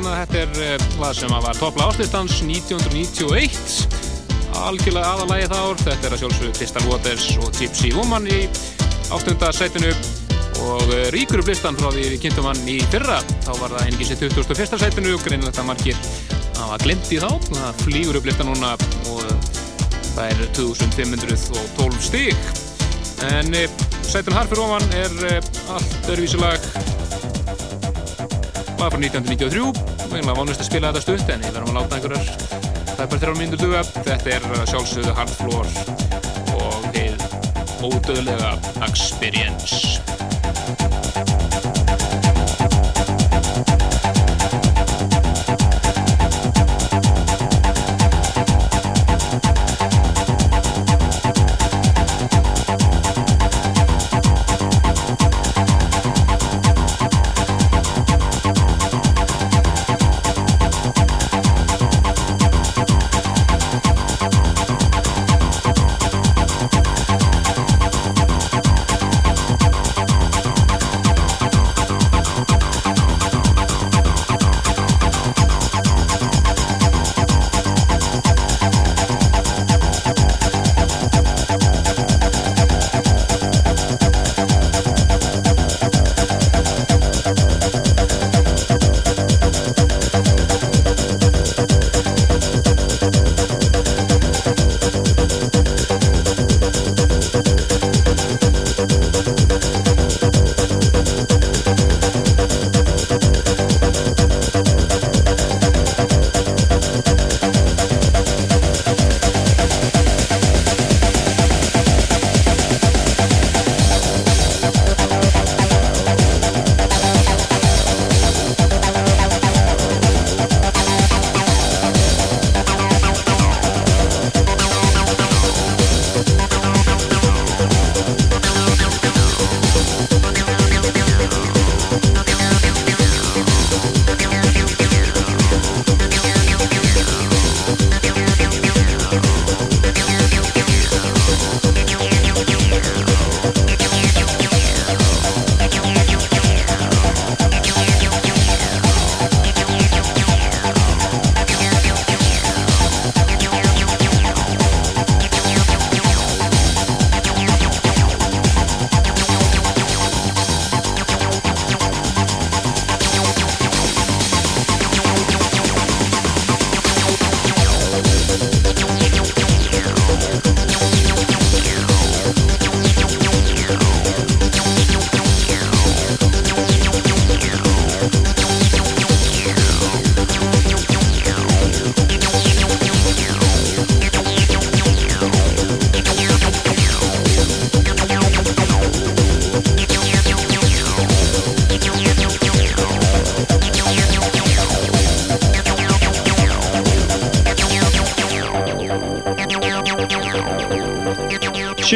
að þetta er uh, lag sem að var toppla áslistans 1991 algjörlega aðalagi þá þetta er að sjálfsögðu Crystal Waters og Gypsy Woman í áttunda sætinu og uh, ríkur upp listan frá því við kynntum hann í fyrra. Þá var það einnig sér 21. sætinu og greinilegt að margir það var glemt í þá. Það flýgur upp listan núna og
það er 2512 stík en eh, Sætun Harfur ofan er eh, allt öðruvísilag lag frá 1993 og einlega vonist að spila þetta stutt en ég verðum að láta einhverjar það er bara þrjá myndur duga. Þetta er sjálfsögðu Hard Floor og heið ódöðlega Experience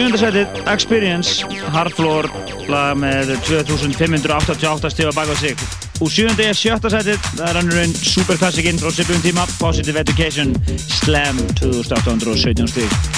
Sjöndasætið Experience Hardfloor lag með 2588 stífa baka sig. Og sjöndi er sjötta sætið það er annurinn superklassikinn frá sipjum tíma Positive Education Slam 2817 stíf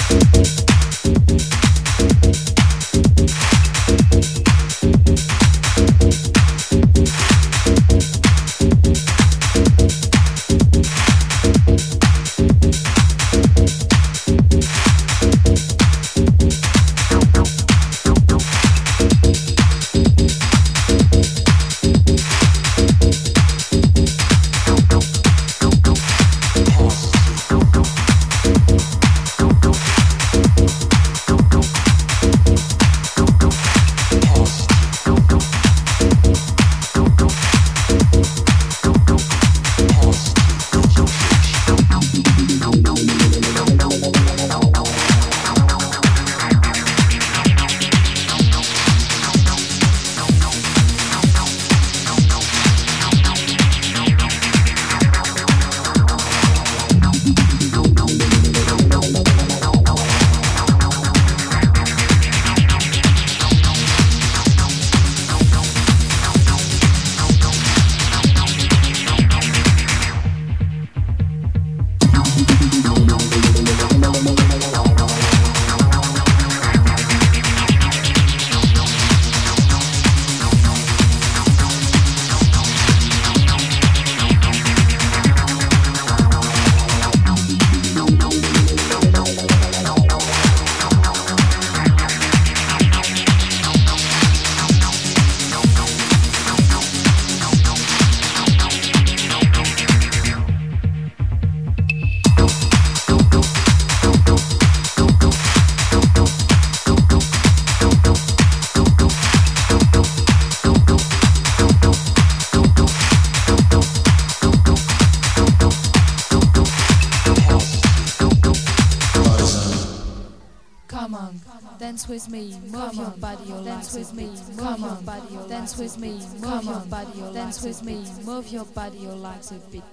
dance with me, move your body, your dance with me, move your body, your legs a bit.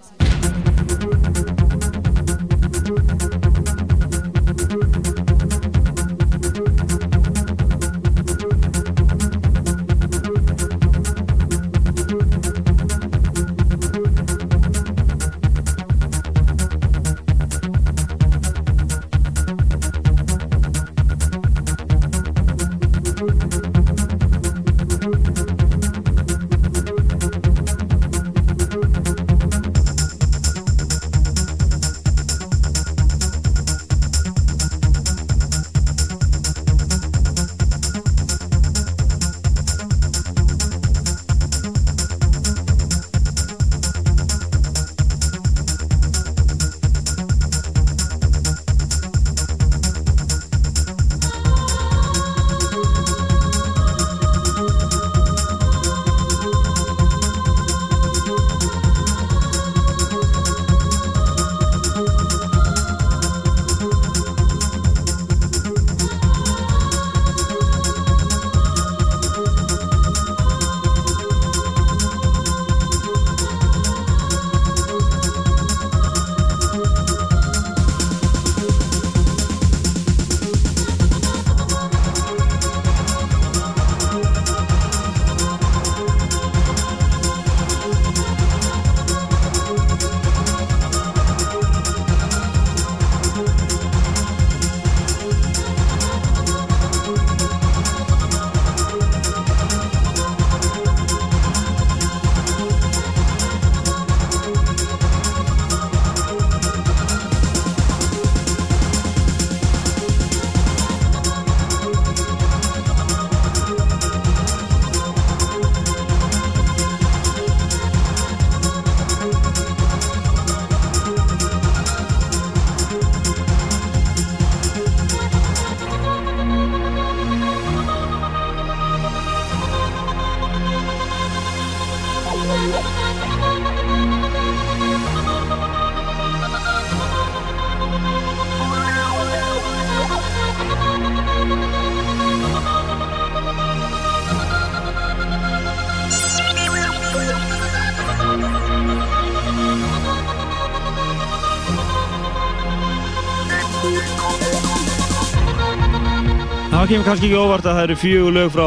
Það kemur kannski ekki óvart að það eru fjögur lög frá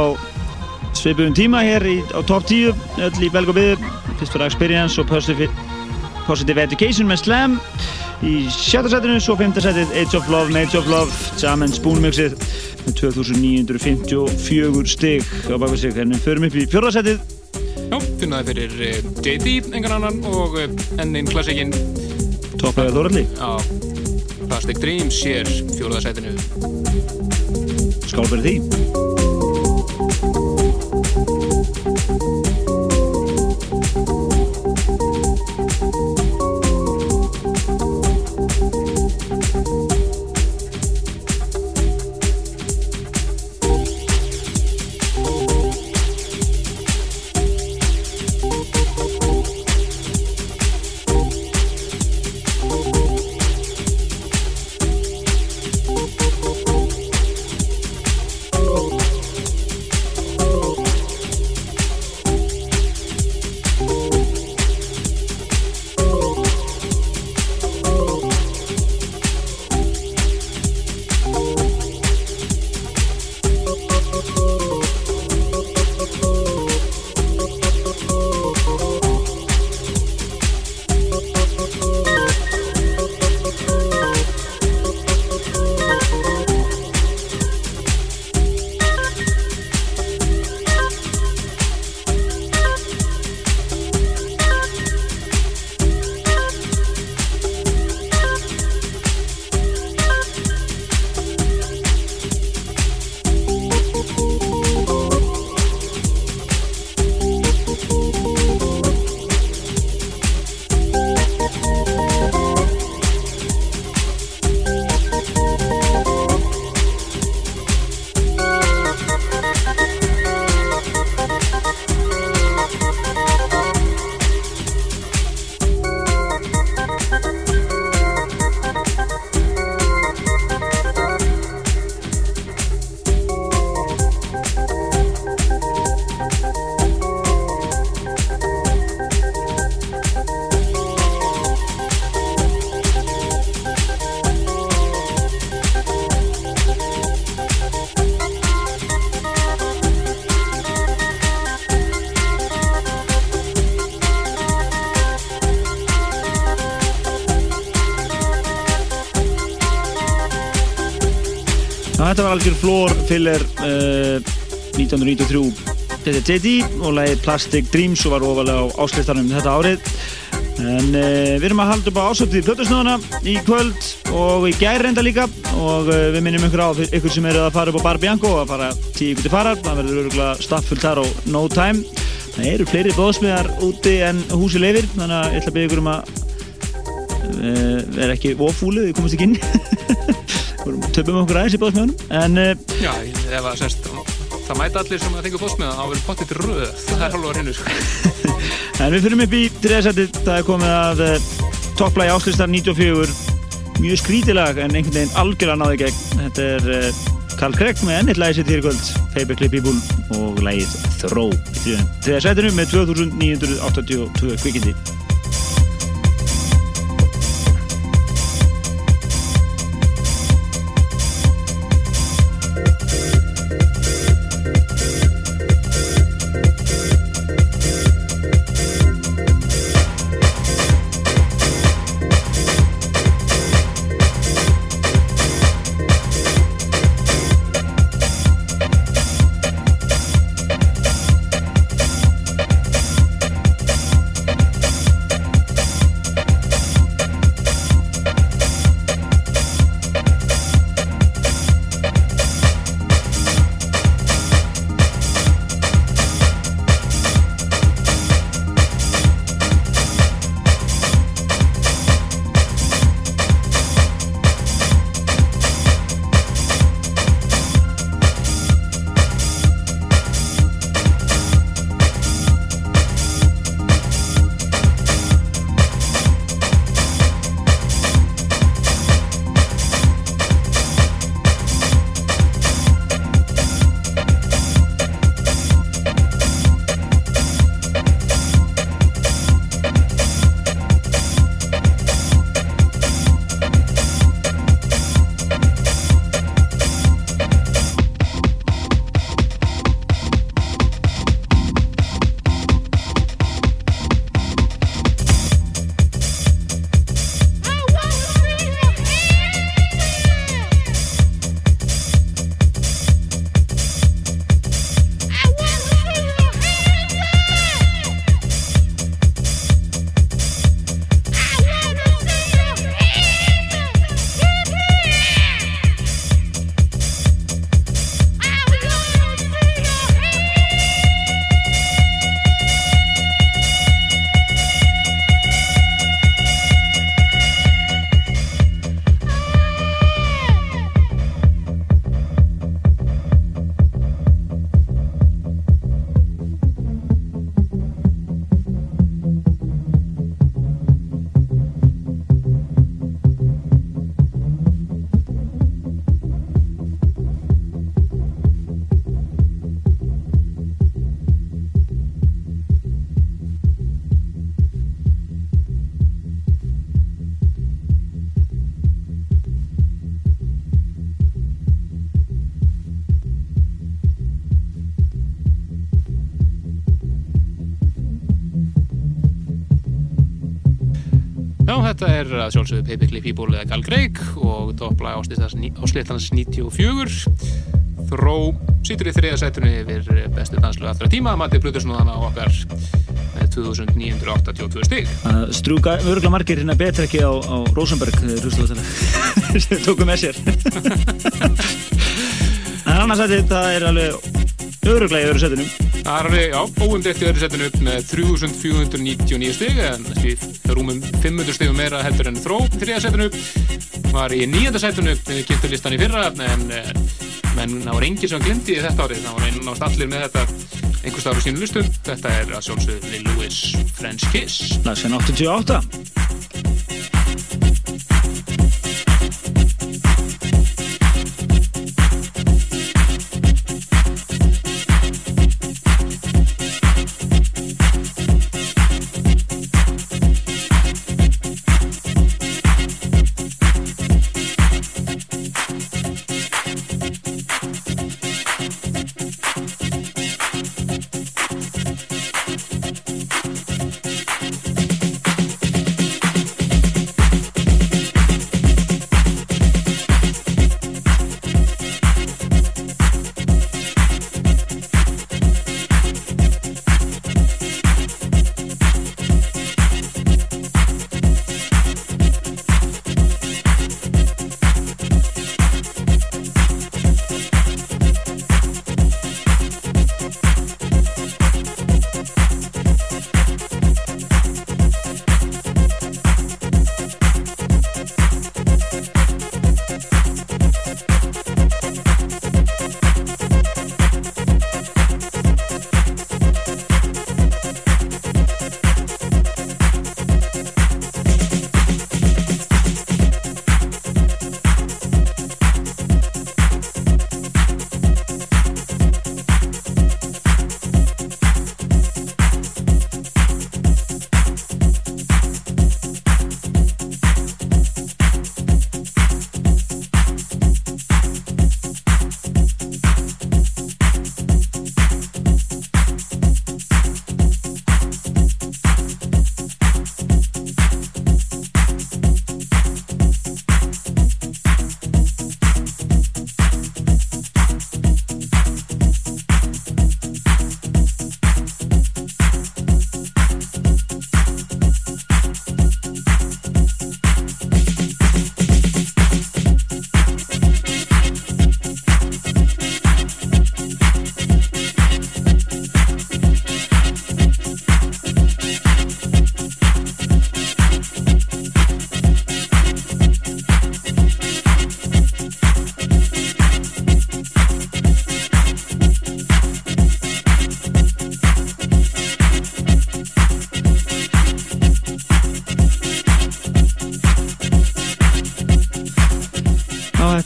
svipum tíma hér í, á top 10 öll í belg og byður fyrst fyrir Experience og Positive, Positive Education með Slam í sjötta setinu, svo femta setið Age of Love, Mage of Love, Spoon Mixið með 2954 stig á baka sig, hennum förum upp í fjörða setið.
Já, finnum það fyrir uh, JD, engan annan og uh, enn einn klassikinn
topplega Þóralli,
á Plastic Dreams hér, fjóruðarsætinu.
skál fyrir Filler uh, 1993 Þetta er JD og lagið Plastic Dreams og var ofalega á áslistanum þetta árið. En uh, við erum að halda upp á ásöktið plötusnöðuna í kvöld og í gær reynda líka. Og uh, við minnum ykkur á ykkur sem eru að fara upp á Bar Bianco að fara tíu ykkur til farar. Það verður öruglega staffullt þar og no time. Það eru fleiri bóðsmiðar úti en húsi leifir þannig að ég ætla að byggja ykkur um að uh, vera ekki ofúlið, við komumst ekki inn töpum okkur aðeins í bóðsmiðunum en uh,
Já, ef að semst það mæta allir sem að þengja fósmiða á verið pottit röð, það er að hreinu sko.
En við fyrir upp í þriðarsættið, það er komið að uh, topplægi áslistar 94 mjög skrítilag en einhvern veginn algjörlega náði gegn. Þetta er uh, Karl Gregg með ennitt lægi sér til kvöld. Paperclip People og lægið Throw í þriðarsættinu með 2982 kvikindi
þetta er að sjálfsögðu Paperclip People eða Gal Greig og toppla áslitans 94 Þró sýtur í þriða sætunni yfir bestu danslu allra tíma Matti Plutursnúðan á okkar með 2982 stig.
Að strúka örgulega margir hérna betra ekki á, á Rosenberg sem tókum með sér. En annars að þetta er alveg öruglega í öðru setinu
Það er alveg, já, óumdreitt í öðru setinu upp með 3499 stig en því rúmum 500 stigum meira heldur en þró í þriða setinu var í nýjönda setinu kynntu listan í fyrra en menn það var enginn sem glindi þetta árið, það var einn ást allir með þetta einhver starf á sínu listum. Þetta er að sjálfsögðu Lil Louis French Kiss.
Lagsin 88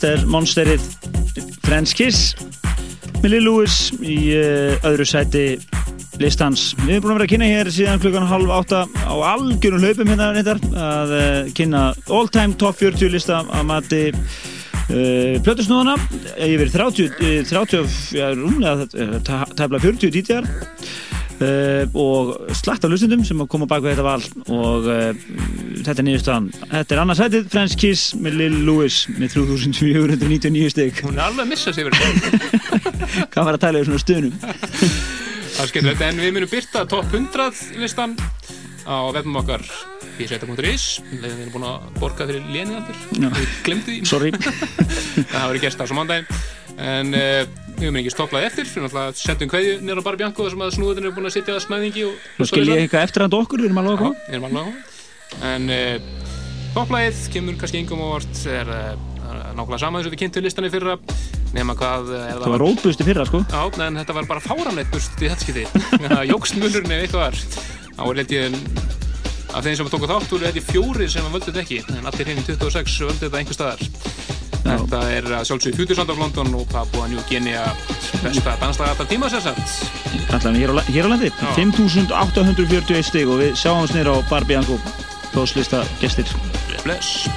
þetta er Monsterið Friends Kiss með Lil Louis í uh, öðru sæti listans. Við erum búin að vera að kynna hér síðan klukkan halv átta á algjörum hlaupum hérna reyndar að uh, kynna All Time Top 40 lista að mati uh, plötusnúðana yfir 30, uh, 30 ja, rúmlega tæpla 40 dítjar Uh, og slatt af hlustundum sem að koma bak við þetta val og uh, þetta er niðurstaðan. Þetta er annarsætið, Friends Kiss með Lil Louis með 3499 stygg
Hún er alveg að missa verið.
hvað var að tala um svona stöðnum
Það er skemmtilegt, en við munum byrta top 100 listan á vefnum okkar p7.is við erum búin að borga fyrir lénið aftur. Við glemdu því.
Sorry,
það hafa verið gert á svo mándaginn en uh, við höfum ekki stopplað eftir. Fyrir náttúrulega setjum kveðju nýra á Barbjanko þar sem að snúðin er búin að sitja að smæðingi og
nú skil ég eitthvað eftir hann okkur, við erum alveg að
Já, við á. En uh, topplægið kemur kannski engum ávart er uh, nákvæmlega sama þess að við kynntum listanni fyrra nema hvað er
það var rótbusti fyrra sko.
Já, en þetta var bara fáramleitt burt í þetta skipti. Munurinn ef eitthvað þá er held ég af þeim sem tóku þátt voru held ég fjórir sem völdu þetta ekki en allir hinn 26 völdu þetta einhver staðar. Þetta er að sjálfsögðu Future Sound of London og Papua New Guinea besta danslaga alltaf tíma sér satt
allavega hér á, á landi.
Já.
5841 stygg og við sjáum oss nýra á Barbie Anko tóslista gestir
Bless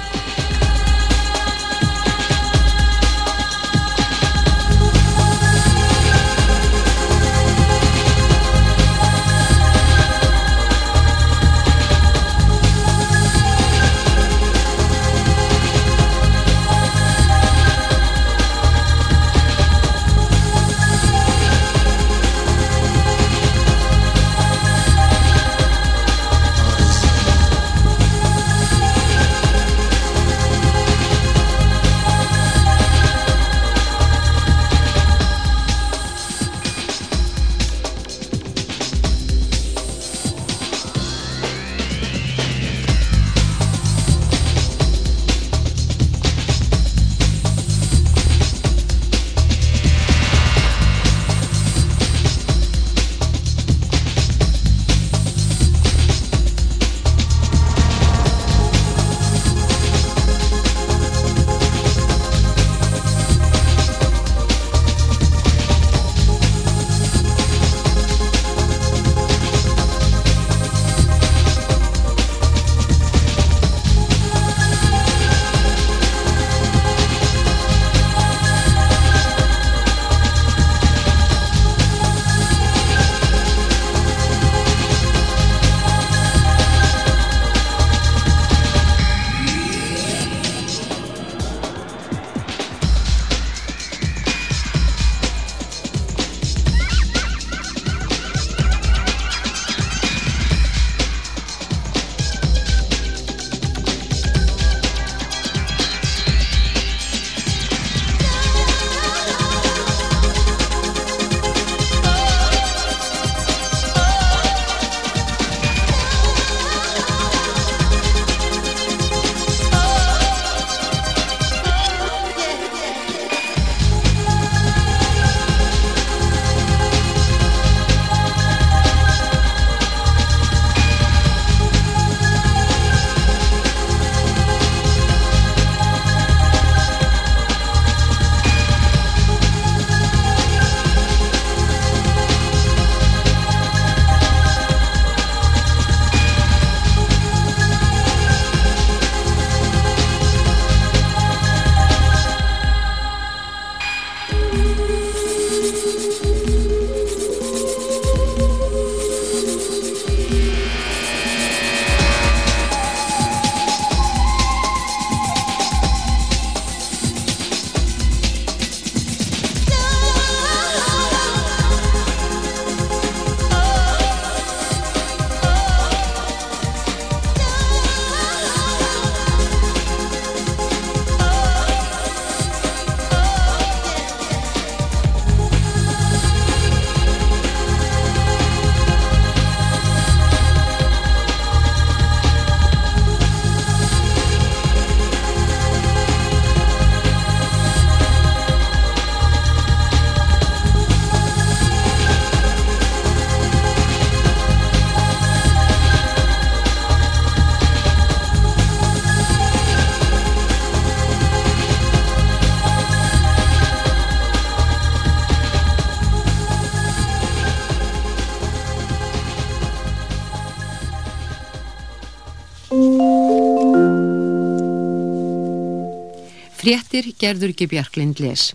gerður ekki Bjarklind les.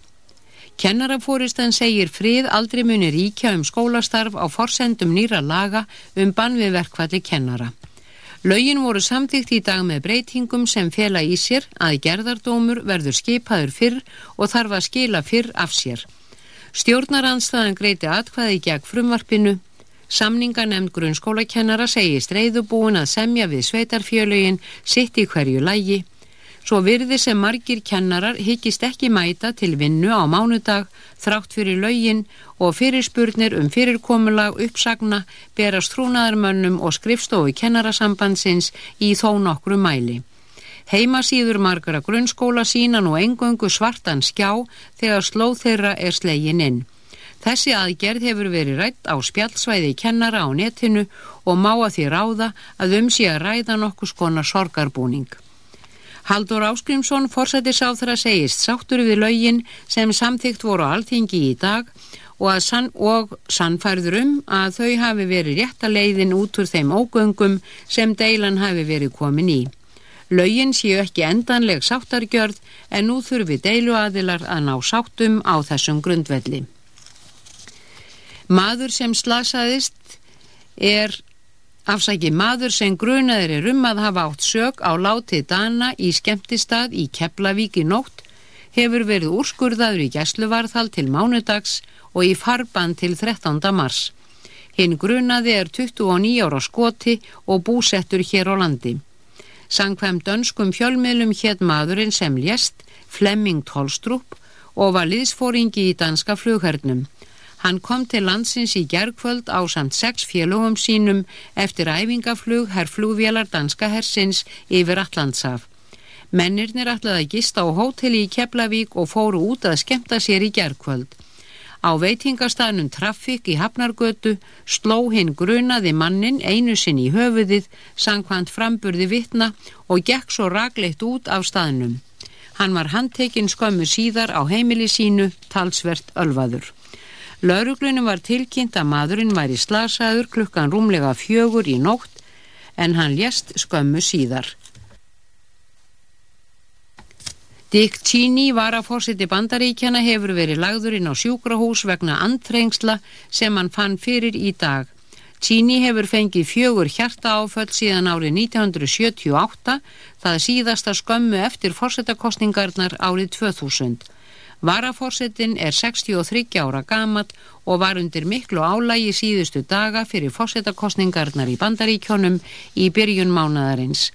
Kennarafóristan segir frið aldrei muni ríkja um skólastarf á forsendum nýra laga um bann við verkvalli kennara. Laugin voru samtíkt í dag með breytingum sem fela í sér að gerðardómur verður skipaður fyrr og þarf að skila fyrr af sér. Stjórnaranstæðan greiti atkvaði gegn frumvarpinu. Samninganemnd grunnskólakennara segist reyðubúin að semja við sveitarfjölögin sitt í hverju lægi Svo virði sem margir kennarar higgist ekki mæta til vinnu á mánudag þrátt fyrir laugin og fyrirspurnir um fyrirkomulag uppsagna berast trúnaðarmönnum og skrifstofu kennarasambandsins í þó nokkru mæli. Heimasýður margara grunnskóla sína nú engöngu svartan skjá þegar slóð þeirra er slegin inn. Þessi aðgerð hefur verið rætt á spjallsvæði kennara á netinu og má að því ráða að um sé að ræða nokkus konar sorgarbúning. Haldur Áskrimsson forsættisáþra segist sáttur við laugin sem samþygt voru alþingi í dag og, sann, og sannfærður um að þau hafi verið rétta leiðin út úr þeim ógöngum sem deilan hafi verið komin í. Laugin séu ekki endanleg sáttargjörð en nú þurfi deiluadilar að ná sáttum á þessum grundvelli. Maður sem slasaðist er Afsæki maður sem grunaður er um að hafa átt sög á látið Dana í skemmtistad í Keflavík í nótt hefur verið úrskurðaður í gæsluvarðhald til mánudags og í farban til 13. mars. Hinn grunaði er 29 ára skoti og búsettur hér á landi. Sankvæm dönskum fjölmiðlum hétt maðurinn sem lést Flemming Tolstrup og var liðsfóringi í danska flughernum. Hann kom til landsins í gergkvöld á samt sex félögum sínum eftir æfingaflug herr flugvélar danska hersins yfir Allandsaf. Mennirnir ætlaði að gista á hóteli í Keflavík og fóru út að skemta sér í gergkvöld. Á veitingastæðnum Traffic í Hafnargötu sló hinn grunaði mannin einu sinn í höfuðið, sangkvæmt framburði vittna og gekk svo ragleitt út af staðnum. Hann var handtekinn skömmu síðar á heimili sínu, talsvert ölvaður. Lauruglunum var tilkynnt að maðurinn væri slasaður klukkan rúmlega fjögur í nótt en hann lést skömmu síðar. Dick Cheney var að fórsiti bandaríkjana hefur verið lagður inn á sjúkrahús vegna antrengsla sem hann fann fyrir í dag. Cheney hefur fengið fjögur hjarta áföll síðan árið 1978, það síðasta skömmu eftir fórsetakostningarnar árið 2000. Varaforsetin er 63 ára gamat og var undir miklu álægi síðustu daga fyrir forsetakostningarnar í bandaríkjónum í byrjun mánadarins.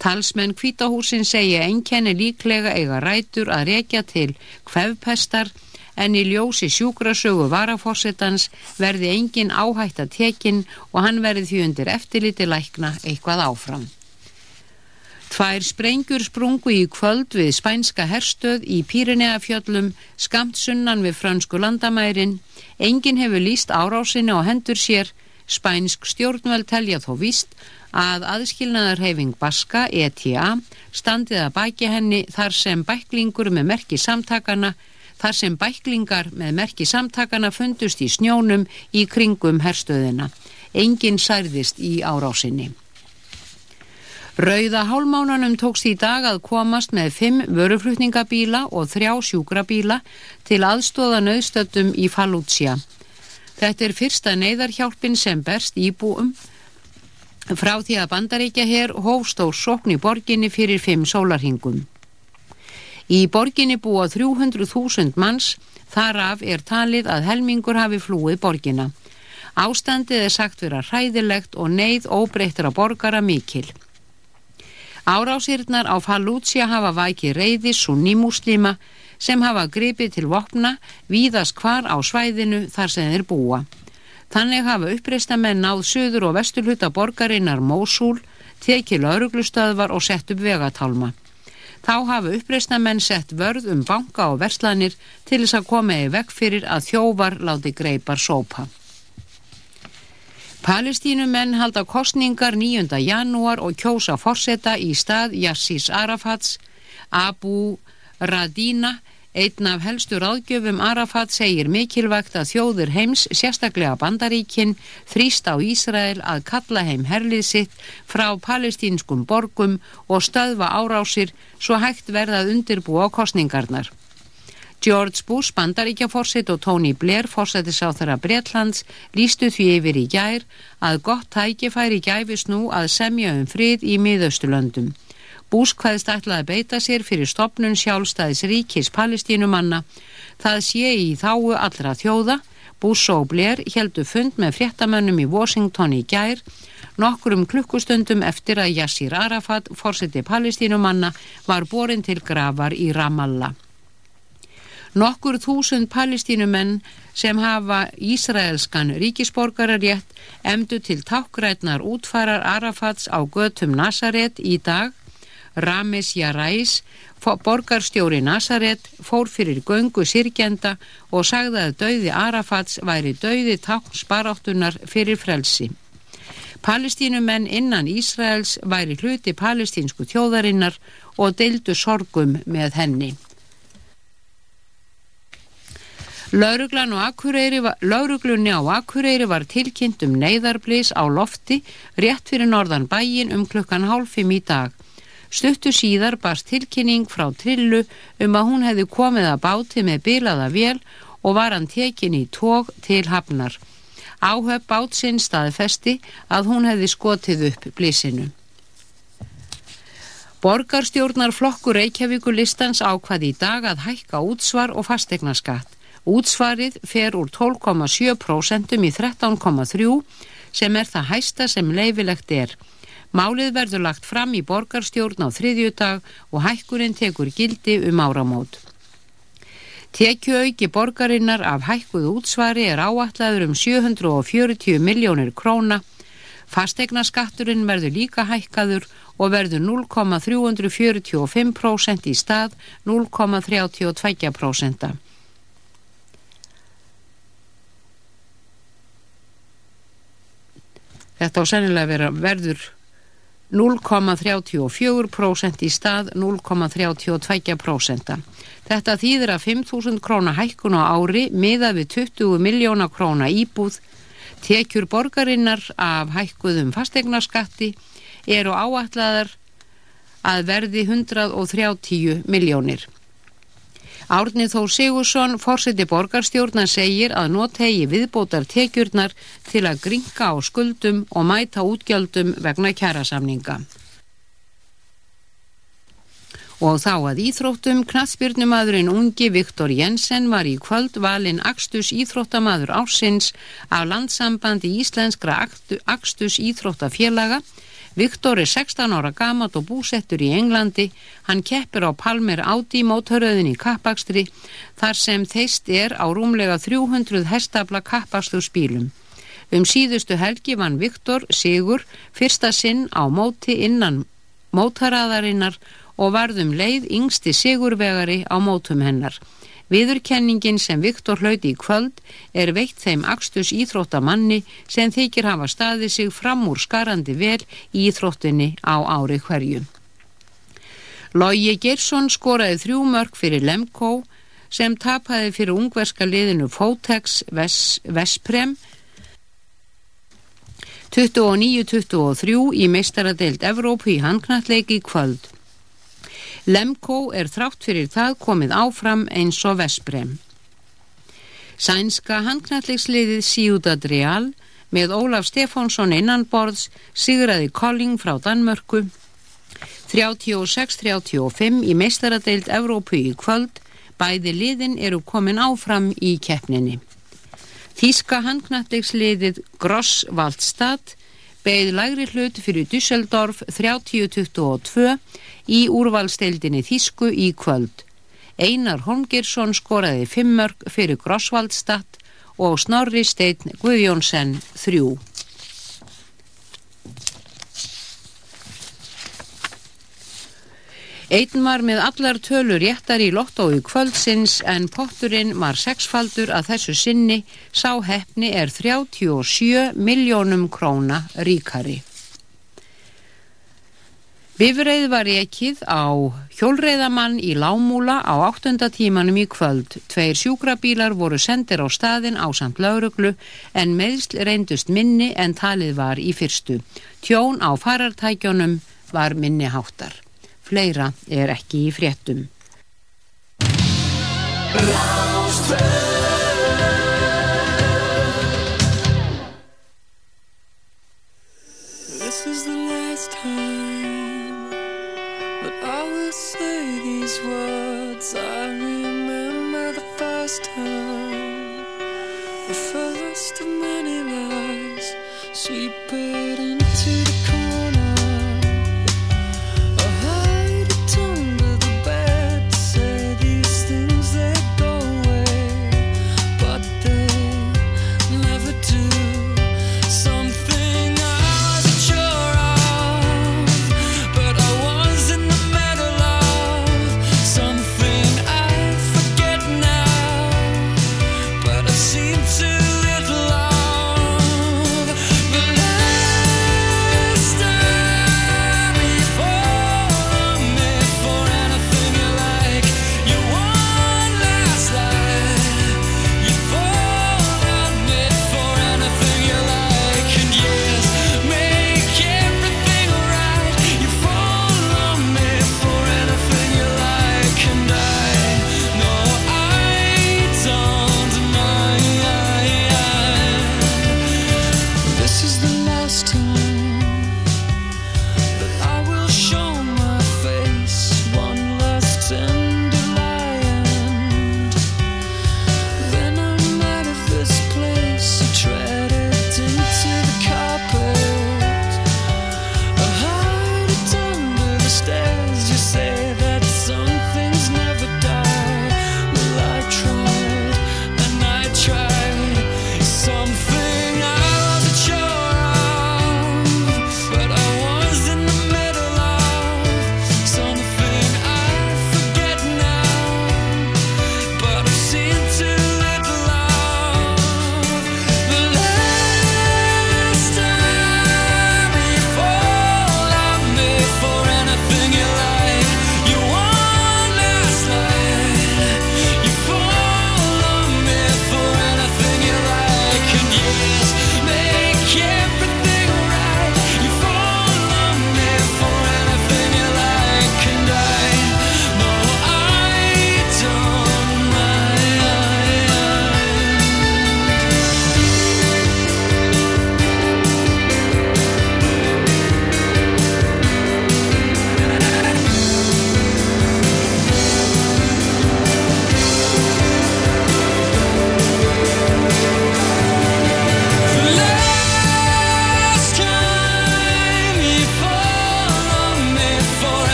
Talsmenn kvítahúsin segja einkenni líklega eiga rætur að rekja til hvefpestar en í ljósi sjúkrasögu varaforsetans verði engin áhætt að tekin og hann verði því undir eftirliti lækna eitthvað áfram. Tvær sprengjur sprungu í kvöld við spænska herstöð í Pírineafjöllum skamt sunnan við fransku landamærin. Engin hefur líst árásinni og hendur sér. Spænsk stjórnveld telja þó víst að aðskilnaðarhefing Baska, ETA, standið að bæki henni þar sem bæklingur með merki samtakana, þar sem bæklingar með merki samtakana fundust í snjónum í kringum herstöðina. Engin særðist í árásinni. Rauða hálmánanum tókst í dag að komast með fimm vöruflutningabíla og þrjá sjúkrabíla til aðstóða nöðstöttum í Fallútsja. Þetta er fyrsta neyðarhjálpin sem berst íbúum frá því að bandaríkja hér hófstór sokn í borginni fyrir fimm sólarhingum. Í borginni búa 300.000 manns, þaraf er talið að helmingur hafi flúið borginna. Ástandið er sagt vera hræðilegt og neyð óbreyttra borgara mikil. Árásirnar á Fallútsja hafa væki reyði sunni muslima sem hafa gripið til vopna víðast hvar á svæðinu þar sem þeir búa. Þannig hafa uppreistamenn náð söður og vesturluta borgarinnar Mósúl, tekið lauruglustöðvar og sett upp vegatálma. Þá hafa uppreistamenn sett vörð um banka og verslanir til þess að koma í vekk fyrir að þjóvar láti greipar sópa. Palestínumenn halda kostningar 9. janúar og kjósa forsetta í stað Yassís Arafats. Abu Radina Einn af helstu ráðgjöfum Arafat segir mikilvægt að þjóður heims, sérstaklega bandaríkin, þrýst á Ísrael að kalla heim herlið sitt frá palestínskum borgum og stöðva árásir svo hægt verðað undirbúa kostningarnar. George Bush, bandaríkjaforsitt og Tony Blair, þeirra Bretlands, lístu því yfir í gær að gott tækifæri gæfis nú að semja um frið í miðaustulöndum. Bús hvaðist ætlaði að beita sér fyrir stopnun sjálfstæðis ríkis palestínumanna. Það sé í þáu allra þjóða. Bús og Blair heldu fund með fréttamönnum í Washington í gær nokkurum klukkustundum eftir að Yassir Arafat, fórseti palestínumanna, var borin til gravar í Ramallah. Nokkur þúsund palestínumenn sem hafa Ísraelskan ríkisborgararétt emdu til tákrætnar útfarar Arafats á götum Nazaret í dag Ramis Jarais, borgarstjóri Nazaret, fór fyrir göngu sirkjenda og sagði að dauði Arafats væri dauði táknsbaráttunar fyrir frelsi. Palestínumenn innan Ísraels væri hluti palestínsku þjóðarinnar og deildu sorgum með henni. Lauruglunni á Akureyri var tilkynnt um neyðarblís á lofti rétt fyrir norðan bæin um klukkan hálfim í dag. Stuttu síðar barst tilkynning frá Trillu um að hún hefði komið að báti með bilaða vél og var hann tekin í tóg til hafnar. Áhöf bátsinn staðfesti að hún hefði skotið upp blísinu. Borgarstjórnar flokkur Reykjavíku listans ákvaði í dag að hækka útsvar og fastegnaskatt. Útsvarið fer úr 12,7% í 13,3% sem er það hæsta sem leifilegt er. Málið verður lagt fram í borgarstjórn á þriðjudag og hækkurinn tekur gildi um áramót. Tekjuauki borgarinnar af hækkuð útsvari er áallaður um 740 miljónir króna. Fastegnaskatturinn verður líka hækkaður og verður 0,345% í stað 0,32%. Þetta á sennilega vera verður 0,34% í stað 0,32%. Þetta þýðir að 5.000 króna hækkun á ári miða við 20 miljóna króna íbúð tekjur borgarinnar af hækkuðum fastegnarskatti eru áalladar að verði 130 miljónir. Árnið Þó Sigursson, fórseti borgarstjórna, segir að notegi viðbótar tekjurnar til að gringa á skuldum og mæta útgjöldum vegna kjærasamninga. Og þá að íþróttum, knatsbyrnumadurinn ungi Viktor Jensen var í kvöld valinn Akstus Íþróttamadur ásins af landsambandi Íslenskra Akstus Íþróttafélaga Viktor er 16 ára gamat og búsettur í Englandi. Hann keppir á Palmer Audi mótoröðin í kappakstri þar sem þeist er á rúmlega 300 hestafla kappakstur spílum. Um síðustu helgi vann Viktor Sigur fyrsta sinn á móti innan mótaraðarinnar og varðum leið yngsti Sigurvegari á mótum hennar. Viðurkenningin sem Viktor hlauti í kvöld er veikt þeim Akstus íþróttamanni sem þykir hafa staðið sig fram úr skarandi vel í íþróttinni á ári hverju. Lógi Gersson skoraði þrjú mörg fyrir Lemko sem tapaði fyrir ungverska liðinu Fotex Vesprem 29-23 í meistaradeild Evrópu í handknalleiki kvöld. Lemko er þrátt fyrir það komið áfram eins og Vesprem. Sænska handknallegsliðið Ciudad Real með Ólaf Stefánsson innanborðs sigraði Colling frá Danmörku 36-35 í meistaradeild Evrópu í kvöld bæði liðin eru komin áfram í keppninni. Þíska handknallegsliðið Grosswaldstad beigð lagri hlut fyrir Düsseldorf 30-22 í úrvalsteildinni Þísku í kvöld. Einar Holmgirsson skoraði fimmörk fyrir Grosswaldstadt og Snorri Steinn Guðjónsson þrjú. Einn var með allar tölur réttar í lottói kvöldsins en potturinn var sexfaldur að þessu sinni sá hefni er 37 miljónum króna ríkari. Bifreið var ekkið á
Hjólreiðamann í Lámúla á áttunda tímanum í kvöld. Tveir sjúkrabílar voru sendir á staðin á samt lauruglu en meðsl reyndust minni en talið var í fyrstu. Tjón á farartækjónum var minni háttar. Fleira er ekki í fréttum.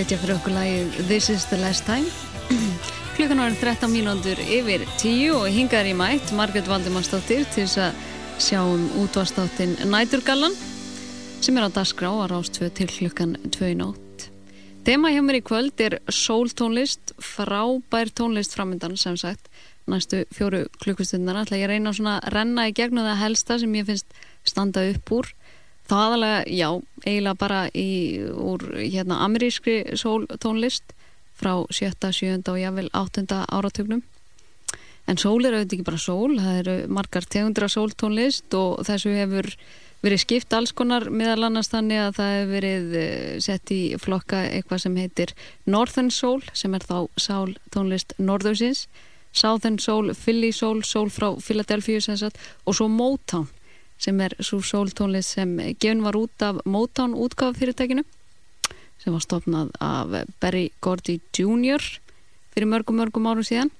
Flytja fyrir okkur lagið This is the last time. Klukkan var 13 mínúndur yfir 10 og hingar í mætt Margrét Valdimarsdóttir til þess að sjá um útvastáttin Næturgallan sem er á dagskrá að rást til klukkan 2 í nótt. Tema hjá mér í kvöld er sóltónlist frábær tónlist framöndan sem sagt. Næstu fjóru klukkustundar ætla ég að reyna að renna í gegnum það helsta sem ég finnst standa upp úr þá aðalega, já, eiginlega bara í, úr hérna amerískri sóltónlist frá sjötta, sjönda og jável áttunda áratugnum. En sól er auðvitað ekki bara sól það eru margar tegundra sóltónlist og þessu hefur verið skipt alls konar meðal annars þannig að það hefur verið eh, sett í flokka eitthvað sem heitir Northern Soul sem er þá sál tónlist norðursins. Southern Soul, Philly Soul, Soul frá Philadelphia og svo Motown sem er svo sóltónlist sem gefin var út af Motown útgáfa fyrirtækinu sem var stopnað af Barry Gordy Jr. fyrir mörgum mörgum árum síðan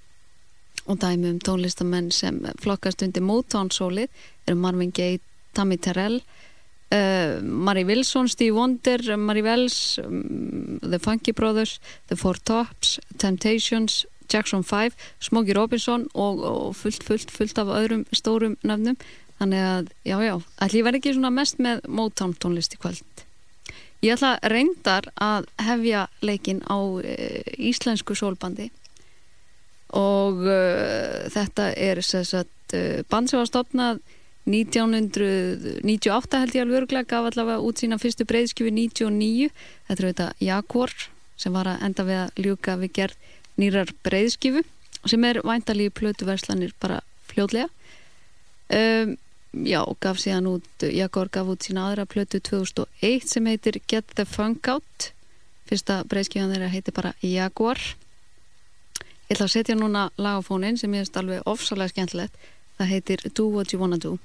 og dæmi um tónlistamenn sem flokkast undir Motown sólið eru Marvin Gaye, Tammy Terrell uh, Mari Wilson, Steve Wonder Mari Wells um, The Funky Brothers, The Four Tops Temptations, Jackson 5 Smokey Robinson og, og fullt, fullt, fullt af öðrum stórum nöfnum þannig að, já, já, allir verði ekki svona mest með Motown tónlist í kvöld. Ég ætla reyndar að hefja leikin á uh, íslensku sólbandi. Og uh, þetta er sagt, uh, band sem var stopnað 1998 held ég alveg örglega gaf allavega út sína fyrstu breyðskjöfi 99 þetta er auðvitað Jaguar sem var að enda við að ljúka við gerð nýrar breyðskjöfu sem er væntalíu plötuverslanir bara fljóðlega um, já, gaf síðan út Jaguar gaf út sína aðra plötu 2001 sem heitir Get the Funk Out. Fyrsta breyðskjöfan þeirra heitir bara Jaguar ég ætla að setja núna lagafónin sem ég finnst alveg ofsalega skemmtilegt. Það heitir Do What You Wanna Do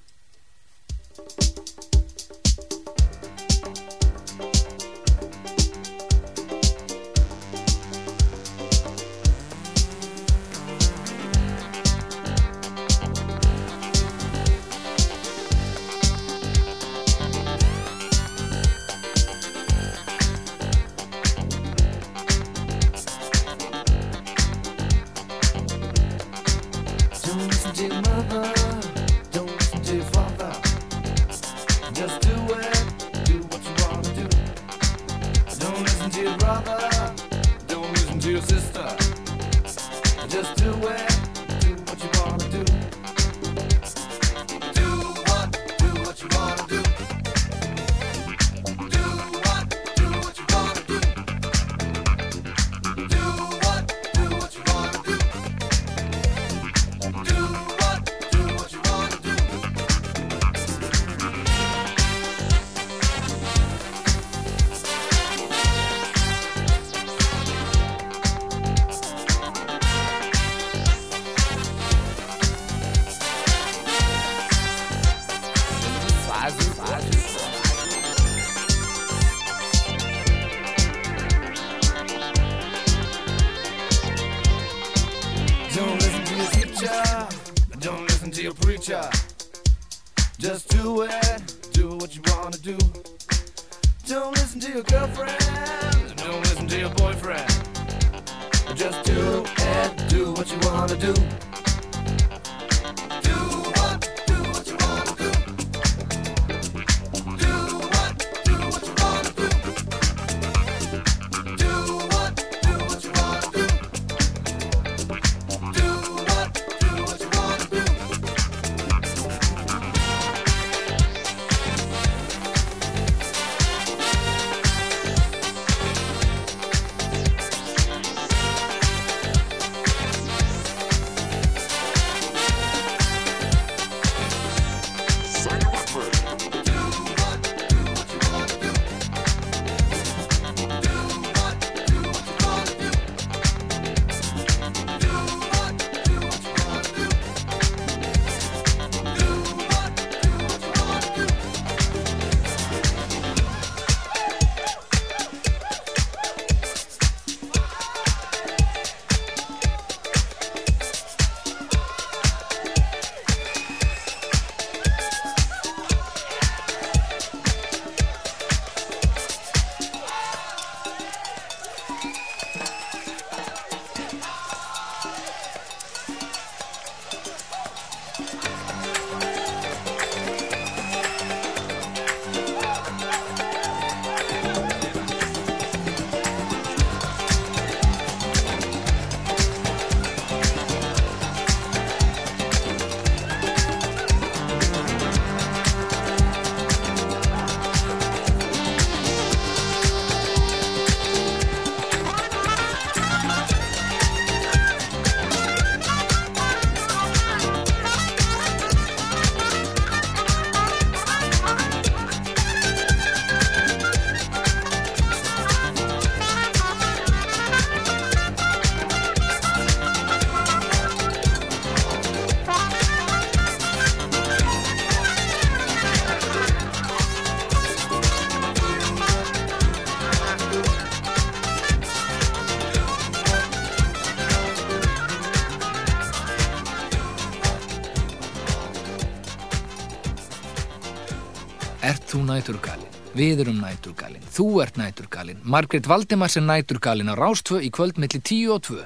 Við erum næturgalinn. Þú ert næturgalinn. Margrét Valdimars er næturgalinn á Rástfö í kvöld milli 10 og 2.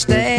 stay.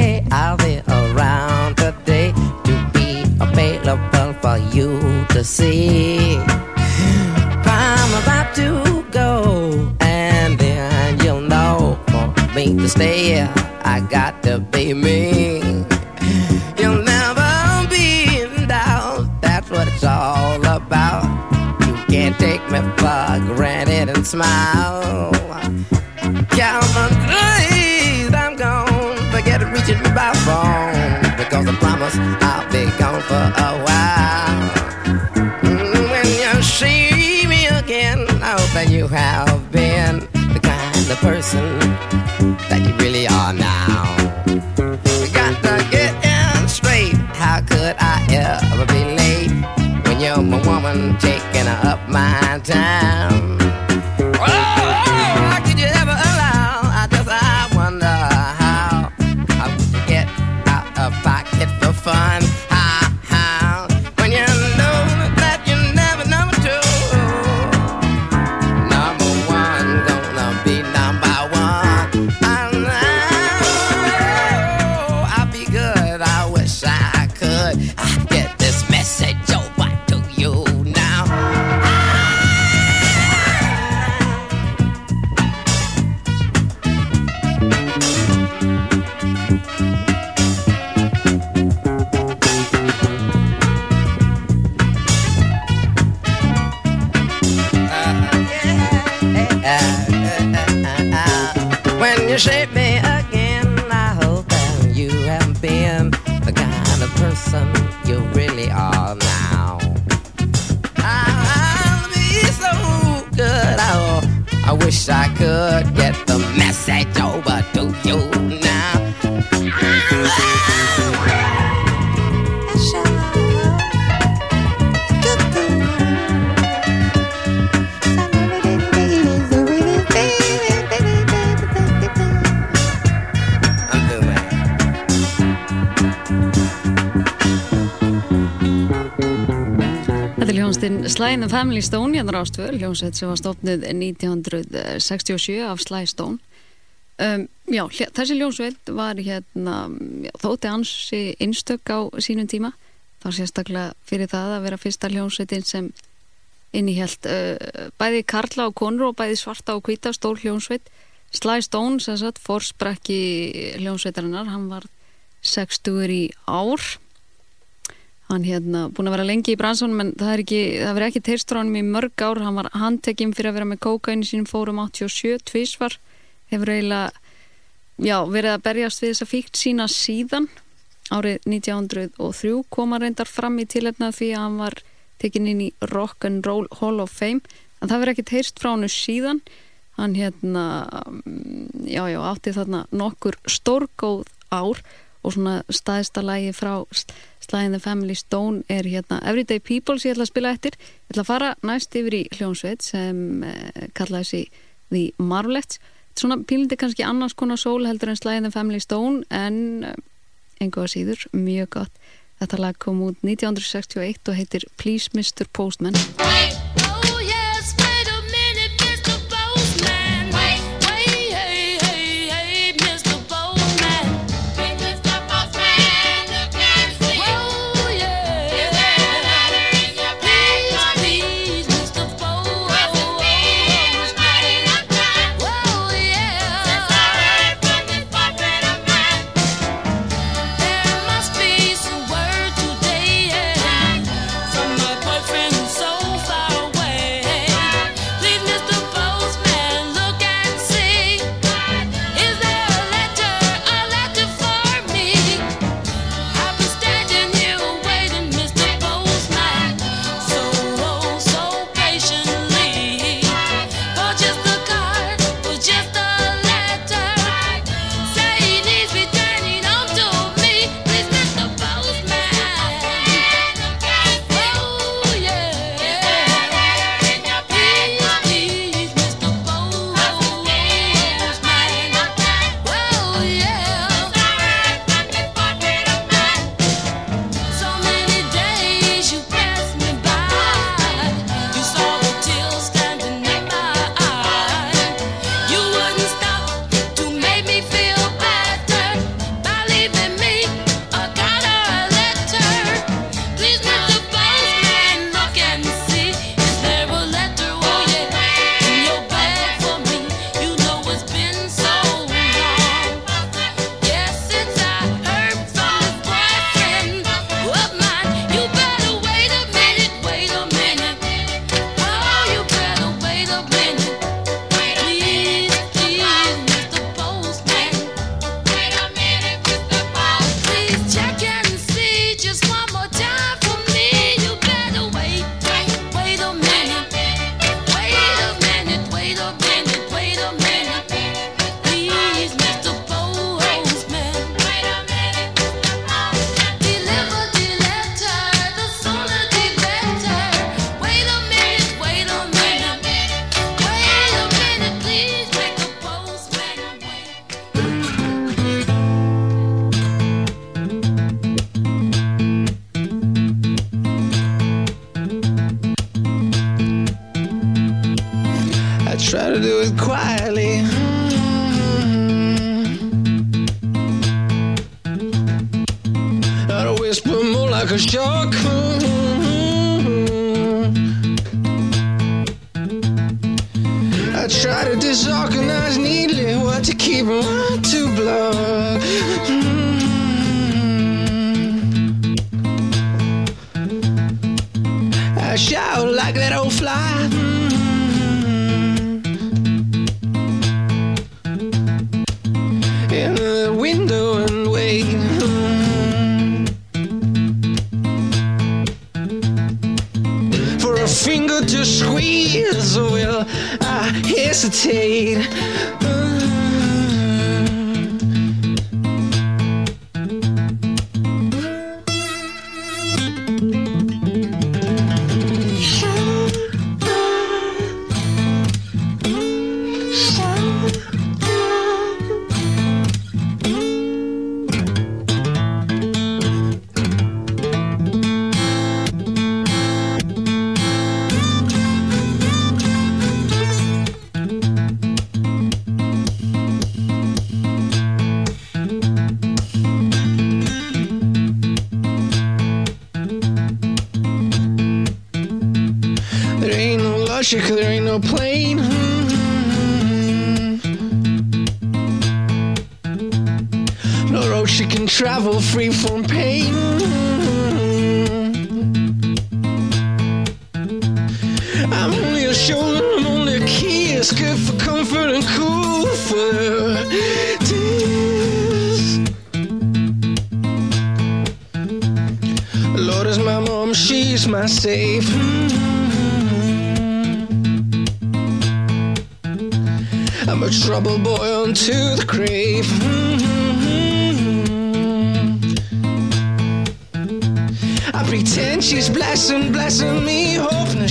Family Stone hérna rástvöl, hljónsett sem var stofnuð 1967 af Sly Stone. Um, Já, þessi hljónsveit var hérna já, þótti ansi einstök á sínum tíma. Þá sérstaklega fyrir það að vera fyrsta hljónsveitin sem innihjælt uh, bæði karla og konur og bæði svarta og hvita stór hljónsveit Sly Stone, sem sagt, forsprakki hljónsveitarinnar, hann var 60 í ár hann hérna búin að vera lengi í bransunum en það er ekki, það verið ekki hann í mörg ár, hann var handtekinn fyrir að vera með kókaini sínum fórum 87 tvísvar, hefur eiginlega já, verið að berjast við þessa fíkt sína síðan. Árið 1903 kom hann reyndar fram í tilefna því að hann var tekinn inn í Rock and Roll Hall of Fame. En það verið ekki teist frá hann síðan. Hann hérna mm, já, já, átti þarna nokkur stórgóð ár og svona staðista lagi frá and the Family Stone er hérna Everyday People sem ég ætla að spila eftir. Ég ætla að fara næst yfir í hljónsveit sem eh, kallaði sig The Marvelettes. Svona pílindi kannski annars konar sól heldur en and the Family Stone en eh, engu að síður, mjög gott. Þetta lag kom út 1961 og heitir Please Mr. Postman.
Oh yes,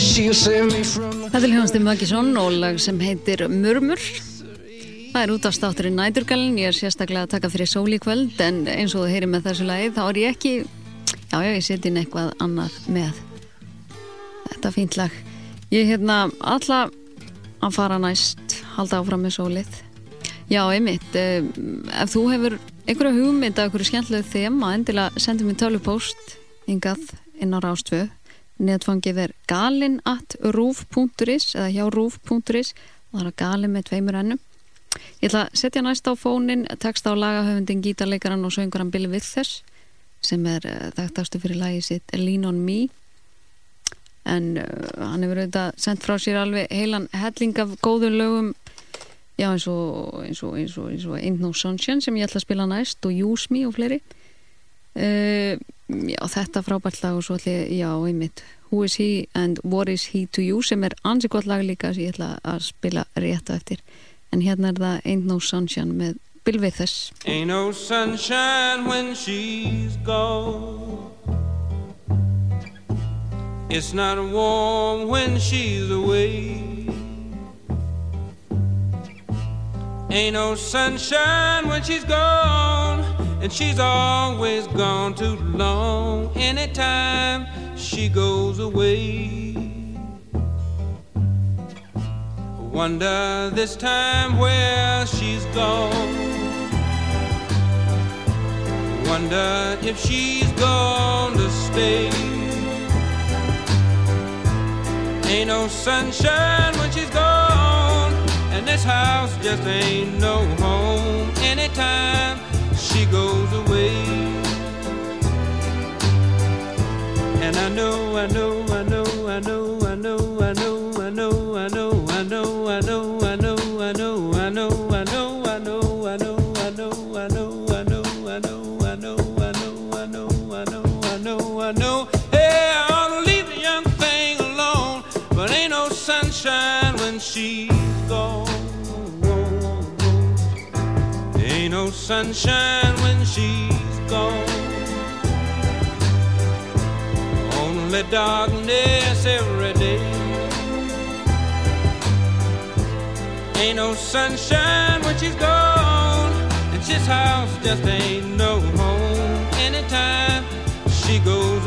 Þetta er hljóðanstinn Möggisson og lag sem heitir Murmur. Það er út af státturinn Næturgalinn, ég er sérstaklega að taka fyrir sól í kvöld en eins og þú heyrir með þessu lagi þá er ég ekki, já já ég seti inn eitthvað annað með. Þetta er fínt lag. Ég er hérna alla að fara næst, halda áfram með sólið. Já, einmitt, eh, ef þú hefur einhverja hugmynd af einhverju skemmtilegu þema, endilega sendu mér tölvupóst hingað inn á Rástvö. Netfangið er galin at rúf.is eða hjá rúf.is og er galin með tveimur ennum. Ég ætla að setja næst á fónin texta á lagahöfundin, gítarleikaran og sönguran Billy Withers sem er uh, þekktastu fyrir lagið sitt Lean on Me en uh, hann hefur auðvitað sendt frá sér alveg heilan helling af góðum lögum já eins og eins og, eins og, eins og Ain't No Sunshine sem ég ætla að spila næst og Use Me og fleiri uh, já þetta frábært lag og svo ætla ég, já einmitt Who is he and what is he to you sem er ansi gott lag líka sem ég ætla að spila rétt á eftir en hérna er það Ain't No Sunshine með Bill Withers
Ain't no sunshine when she's gone. It's not warm when she's away. Ain't no sunshine when she's gone, and she's always gone too long. Anytime she goes away. Wonder this time where she's gone. Wonder if she's gonna stay. Ain't no sunshine when she's gone, and this house just ain't no home anytime she goes away. And I know, I know, I know, sunshine when she's gone. Only darkness every day. Ain't no sunshine when she's gone, and this house just ain't no home anytime she goes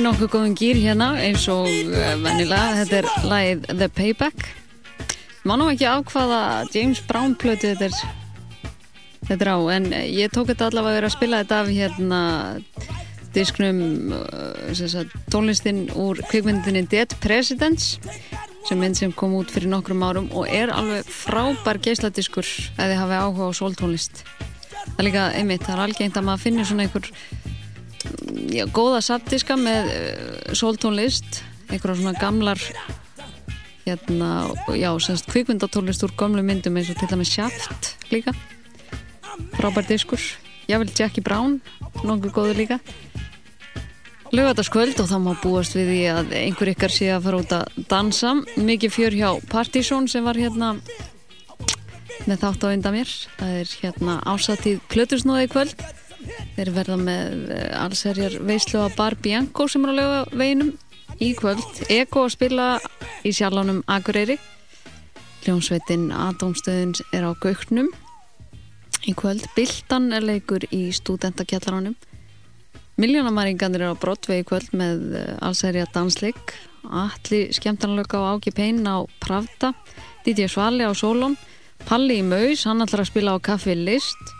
í nokkuð góðum gýr hérna eins og uh, vennilega, þetta er lagið The Payback. Má nú ekki ákvaða James Brown plötu þetta er, þetta er á en ég tók þetta allavega að vera að spila þetta af hérna disknum sem sagt, tónlistin úr kvikmyndinni Dead Presidents sem mynd sem kom út fyrir nokkrum árum og er alveg frábær geisladiskur ef þið hafi áhuga á sóltónlist. Það er líka einmitt, það er algengt að maður finnir svona einhver já, góða sapdiska með uh, sóltónlist einhverja svona gamlar hérna, já, semst kvikmyndatónlist úr gamlu myndum eins og til dæmis Shaft líka. Frábær diskur, jável Jackie Brown nokkuð góður líka. Lögataskvöld og það má búast við því að einhver ykkar sé að fara út að dansa. Mikið fjör hjá Partizón sem var hérna með þátt á undan mér. Það er hérna ásatið Plötusnóði í kvöld þeir verða með eh, allserjar veislu að Bar Bianco sem er á löga veginum í kvöld Eko að spila í sjálfánum Akureyri. Hljómsveitin Atomstöðun er á Gauknum. Í kvöld Bildan er leikur í stúdentakjallaránum Miljónamæringarnir er á Broadway í kvöld með eh, allserja dansleik. Alli skemmtarnalöka á Áki Pein á Pravda. DJ Svali á Solon. Palli í Maus, hann ætlar að spila á Kaffi List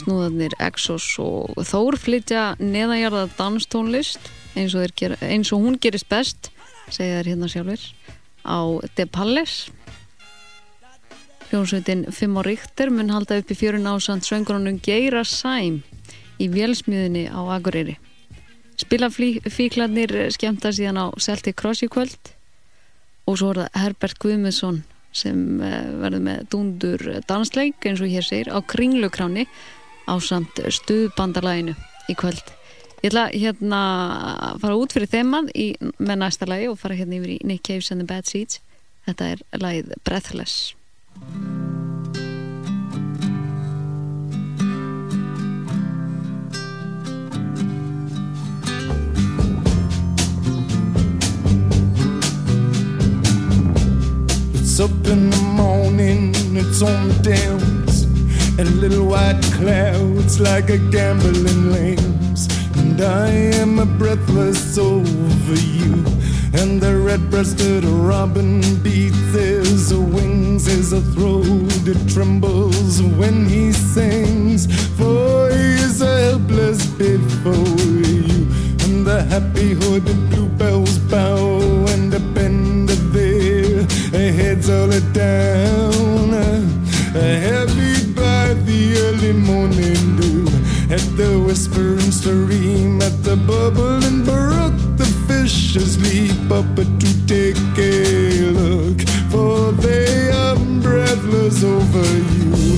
Snúðarnir Exos og Þór flytja neðanjarða danstónlist eins og, gera, eins og hún gerist best segja þær hérna sjálfur á De Palles Hljómsveitin Fimm á Ríkter mun halda upp í fjörun ásand söngurunum Geira Sæm í vélsmiðunni á Akureyri. Spilafíklarnir skemmta síðan á Celtic Cross í kvöld og svo er það Herbert Guðmundsson sem eh, verður með dúndur dansleik eins og hér segir á kringlukráni á samt stuðbandalæginu í kvöld. Ég ætla hérna að fara út fyrir þeimann með næsta lagi og fara hérna yfir í Nick Caves and the Bad Seeds. Þetta er lagið Breathless.
It's up in the morning, it's on the downs, and little white clouds like a gambling lambs. And I am a breathless over you. And the red-breasted robin beats his wings, his throat it trembles when he sings. For he is helpless before you. And the happy hooded bluebells bow and bend their heads all down. Early morning dew, at the whispering stream, at the bubbling brook, the fishes leap up to take a look, for they are breathless over you.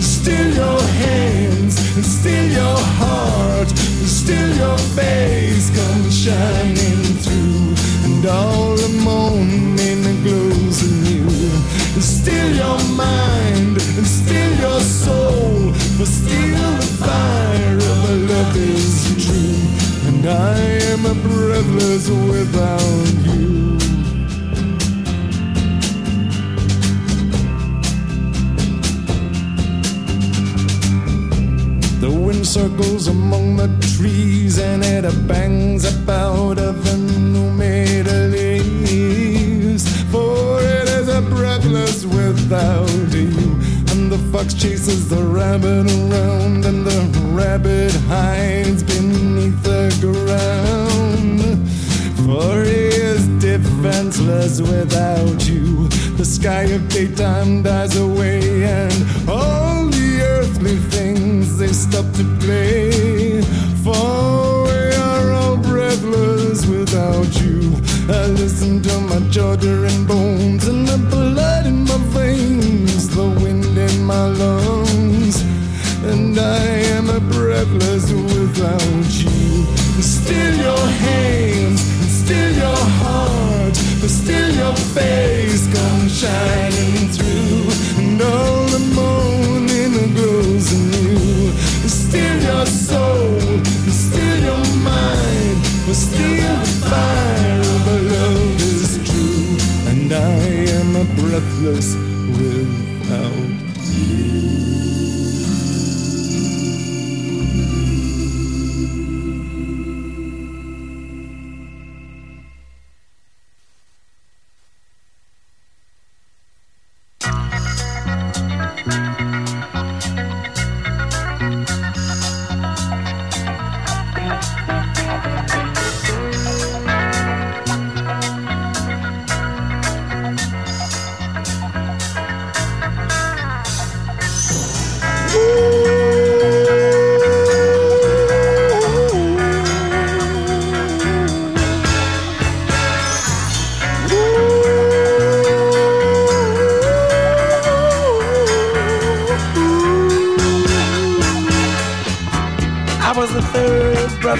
Still your hands, still your heart, still your face come shining through, and all the morning glows in you. Still your mind, still your soul, but still the fire of love is true, and I am a breathless without you. The wind circles among the trees and it bangs up out of the new made leaves. For it is a breathless without you. The fox chases the rabbit around, and the rabbit hides beneath the ground. For he is defenseless without you. The sky of daytime dies away, and all the earthly things they stop to play. For we are all breathless without you. I listen to my jaw and bones, and the blood in my veins, my lungs. And I am a breathless without you. Still your hands, still your heart, but still your face comes shining through. And all the morning glows anew. Still your soul, still your mind, but still the fire of love is true. And I am a breathless without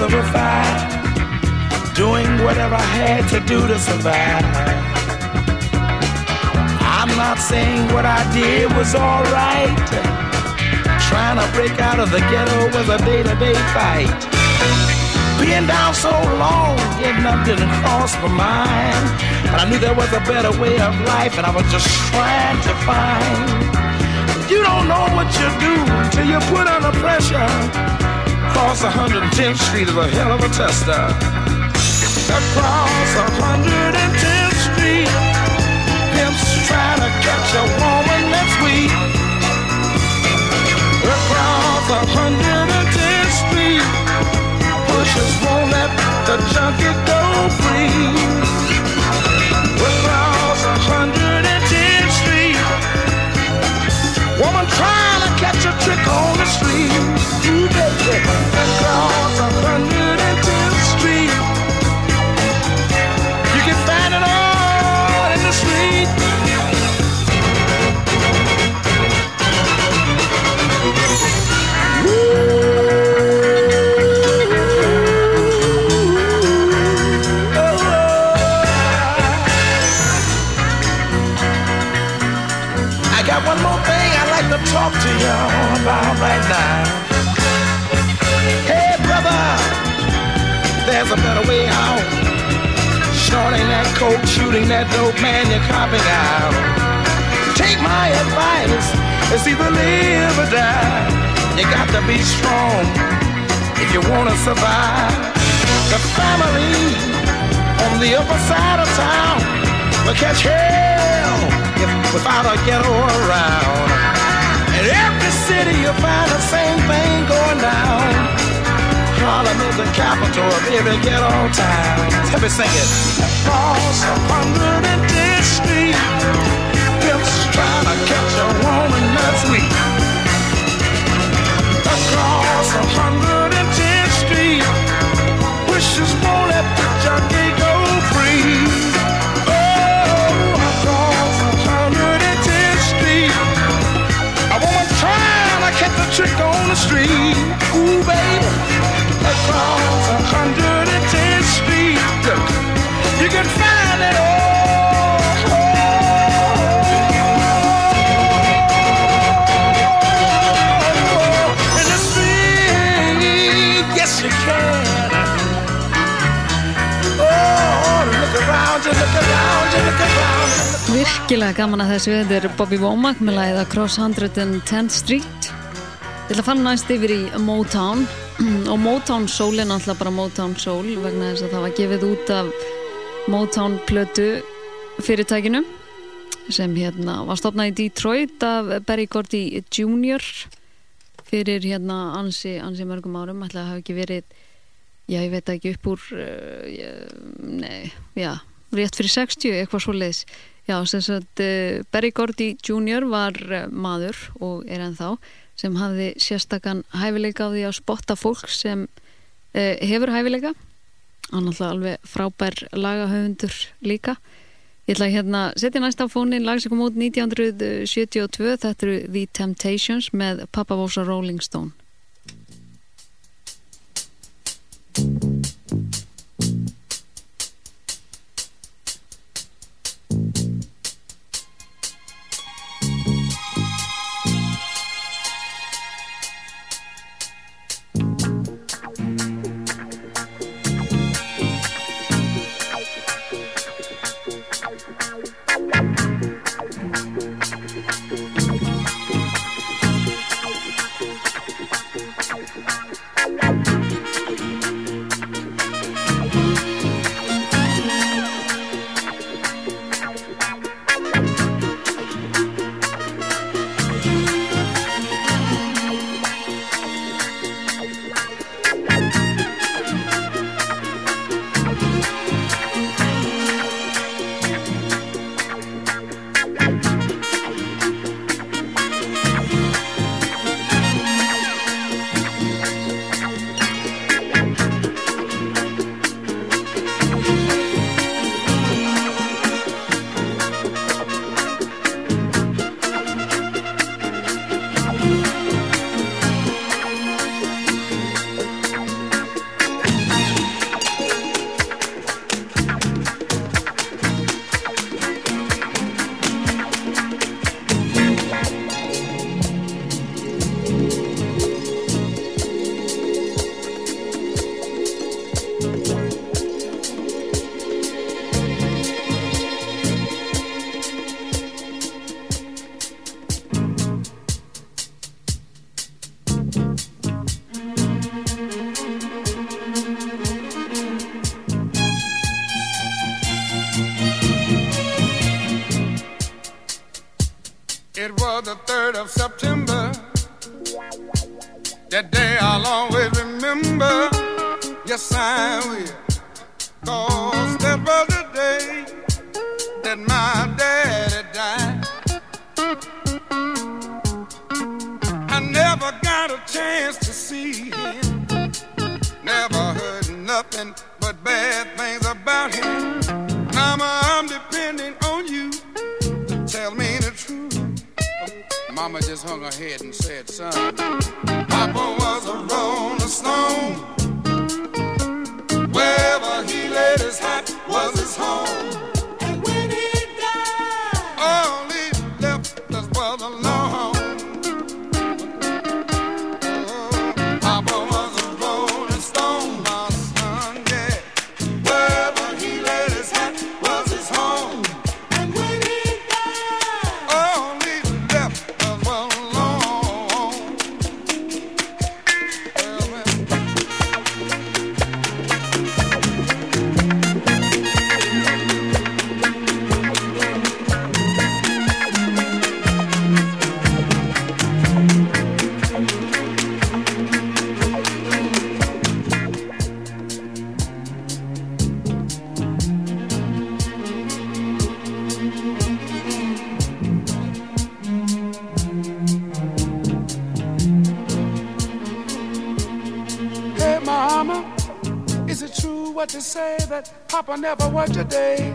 fine, doing whatever I had to do to survive. I'm not saying what I did was alright. Trying to break out of the ghetto was a day-to-day fight. Being down so long, getting up didn't cross my mind. But I knew there was a better way of life, and I was just trying to find. You don't know what you do till you put under pressure. Cross 110th Street is a hell of a tester. Uh. Across 110th Street, pimps trying to catch a woman that's weak. Across 110th Street, pushers won't let the junkie go free. Across 110th Street, woman a trick on the street. Ooh, baby, across 110th Coke, shooting that dope, man, you're copping out. Take my advice, it's either live or die. You got to be strong if you want to survive. The family on the upper side of town will catch hell if without a ghetto around. In every city you'll find the same thing going down. Harlem is the capital of every ghetto town. Let me sing it. Across hundred and tenth street, pimps trying to catch a woman that's weak. Across hundred and tenth street, wishes won't let the junkie go free. Oh, across hundred and tenth street, a woman trying to catch a trick on the street. Ooh, baby, across a hundred and tenth street, you can find it all. You can. Oh, look around you, look around you, look around you.
Virkilega gaman að þessu, þetta er Bobby Womack með lagið Across 110th Street. Ég ætla að fara næst yfir í Motown og Motown Soul er náttúrulega bara Motown Soul vegna þess að það var gefið út af Motown plötu fyrirtækinu sem hérna var stopnað í Detroit af Barry Gordy Jr. fyrir hérna ansi, ansi mörgum árum, ætla að hafa ekki verið já ég veit ekki upp úr uh, nei, já rétt fyrir 60, eitthvað svo leiðis já, sem sagt uh, Barry Gordy Jr. var uh, maður og er ennþá sem hafði sérstakann hæfileika á því að spotta fólk sem uh, hefur hæfileika. Hann alltaf alveg frábær lagahöfundur líka. Ég ætla að hérna setja næst á fónin lag sem kom út 1972 þetta eru The Temptations með Papa Vosa Rolling Stone
today.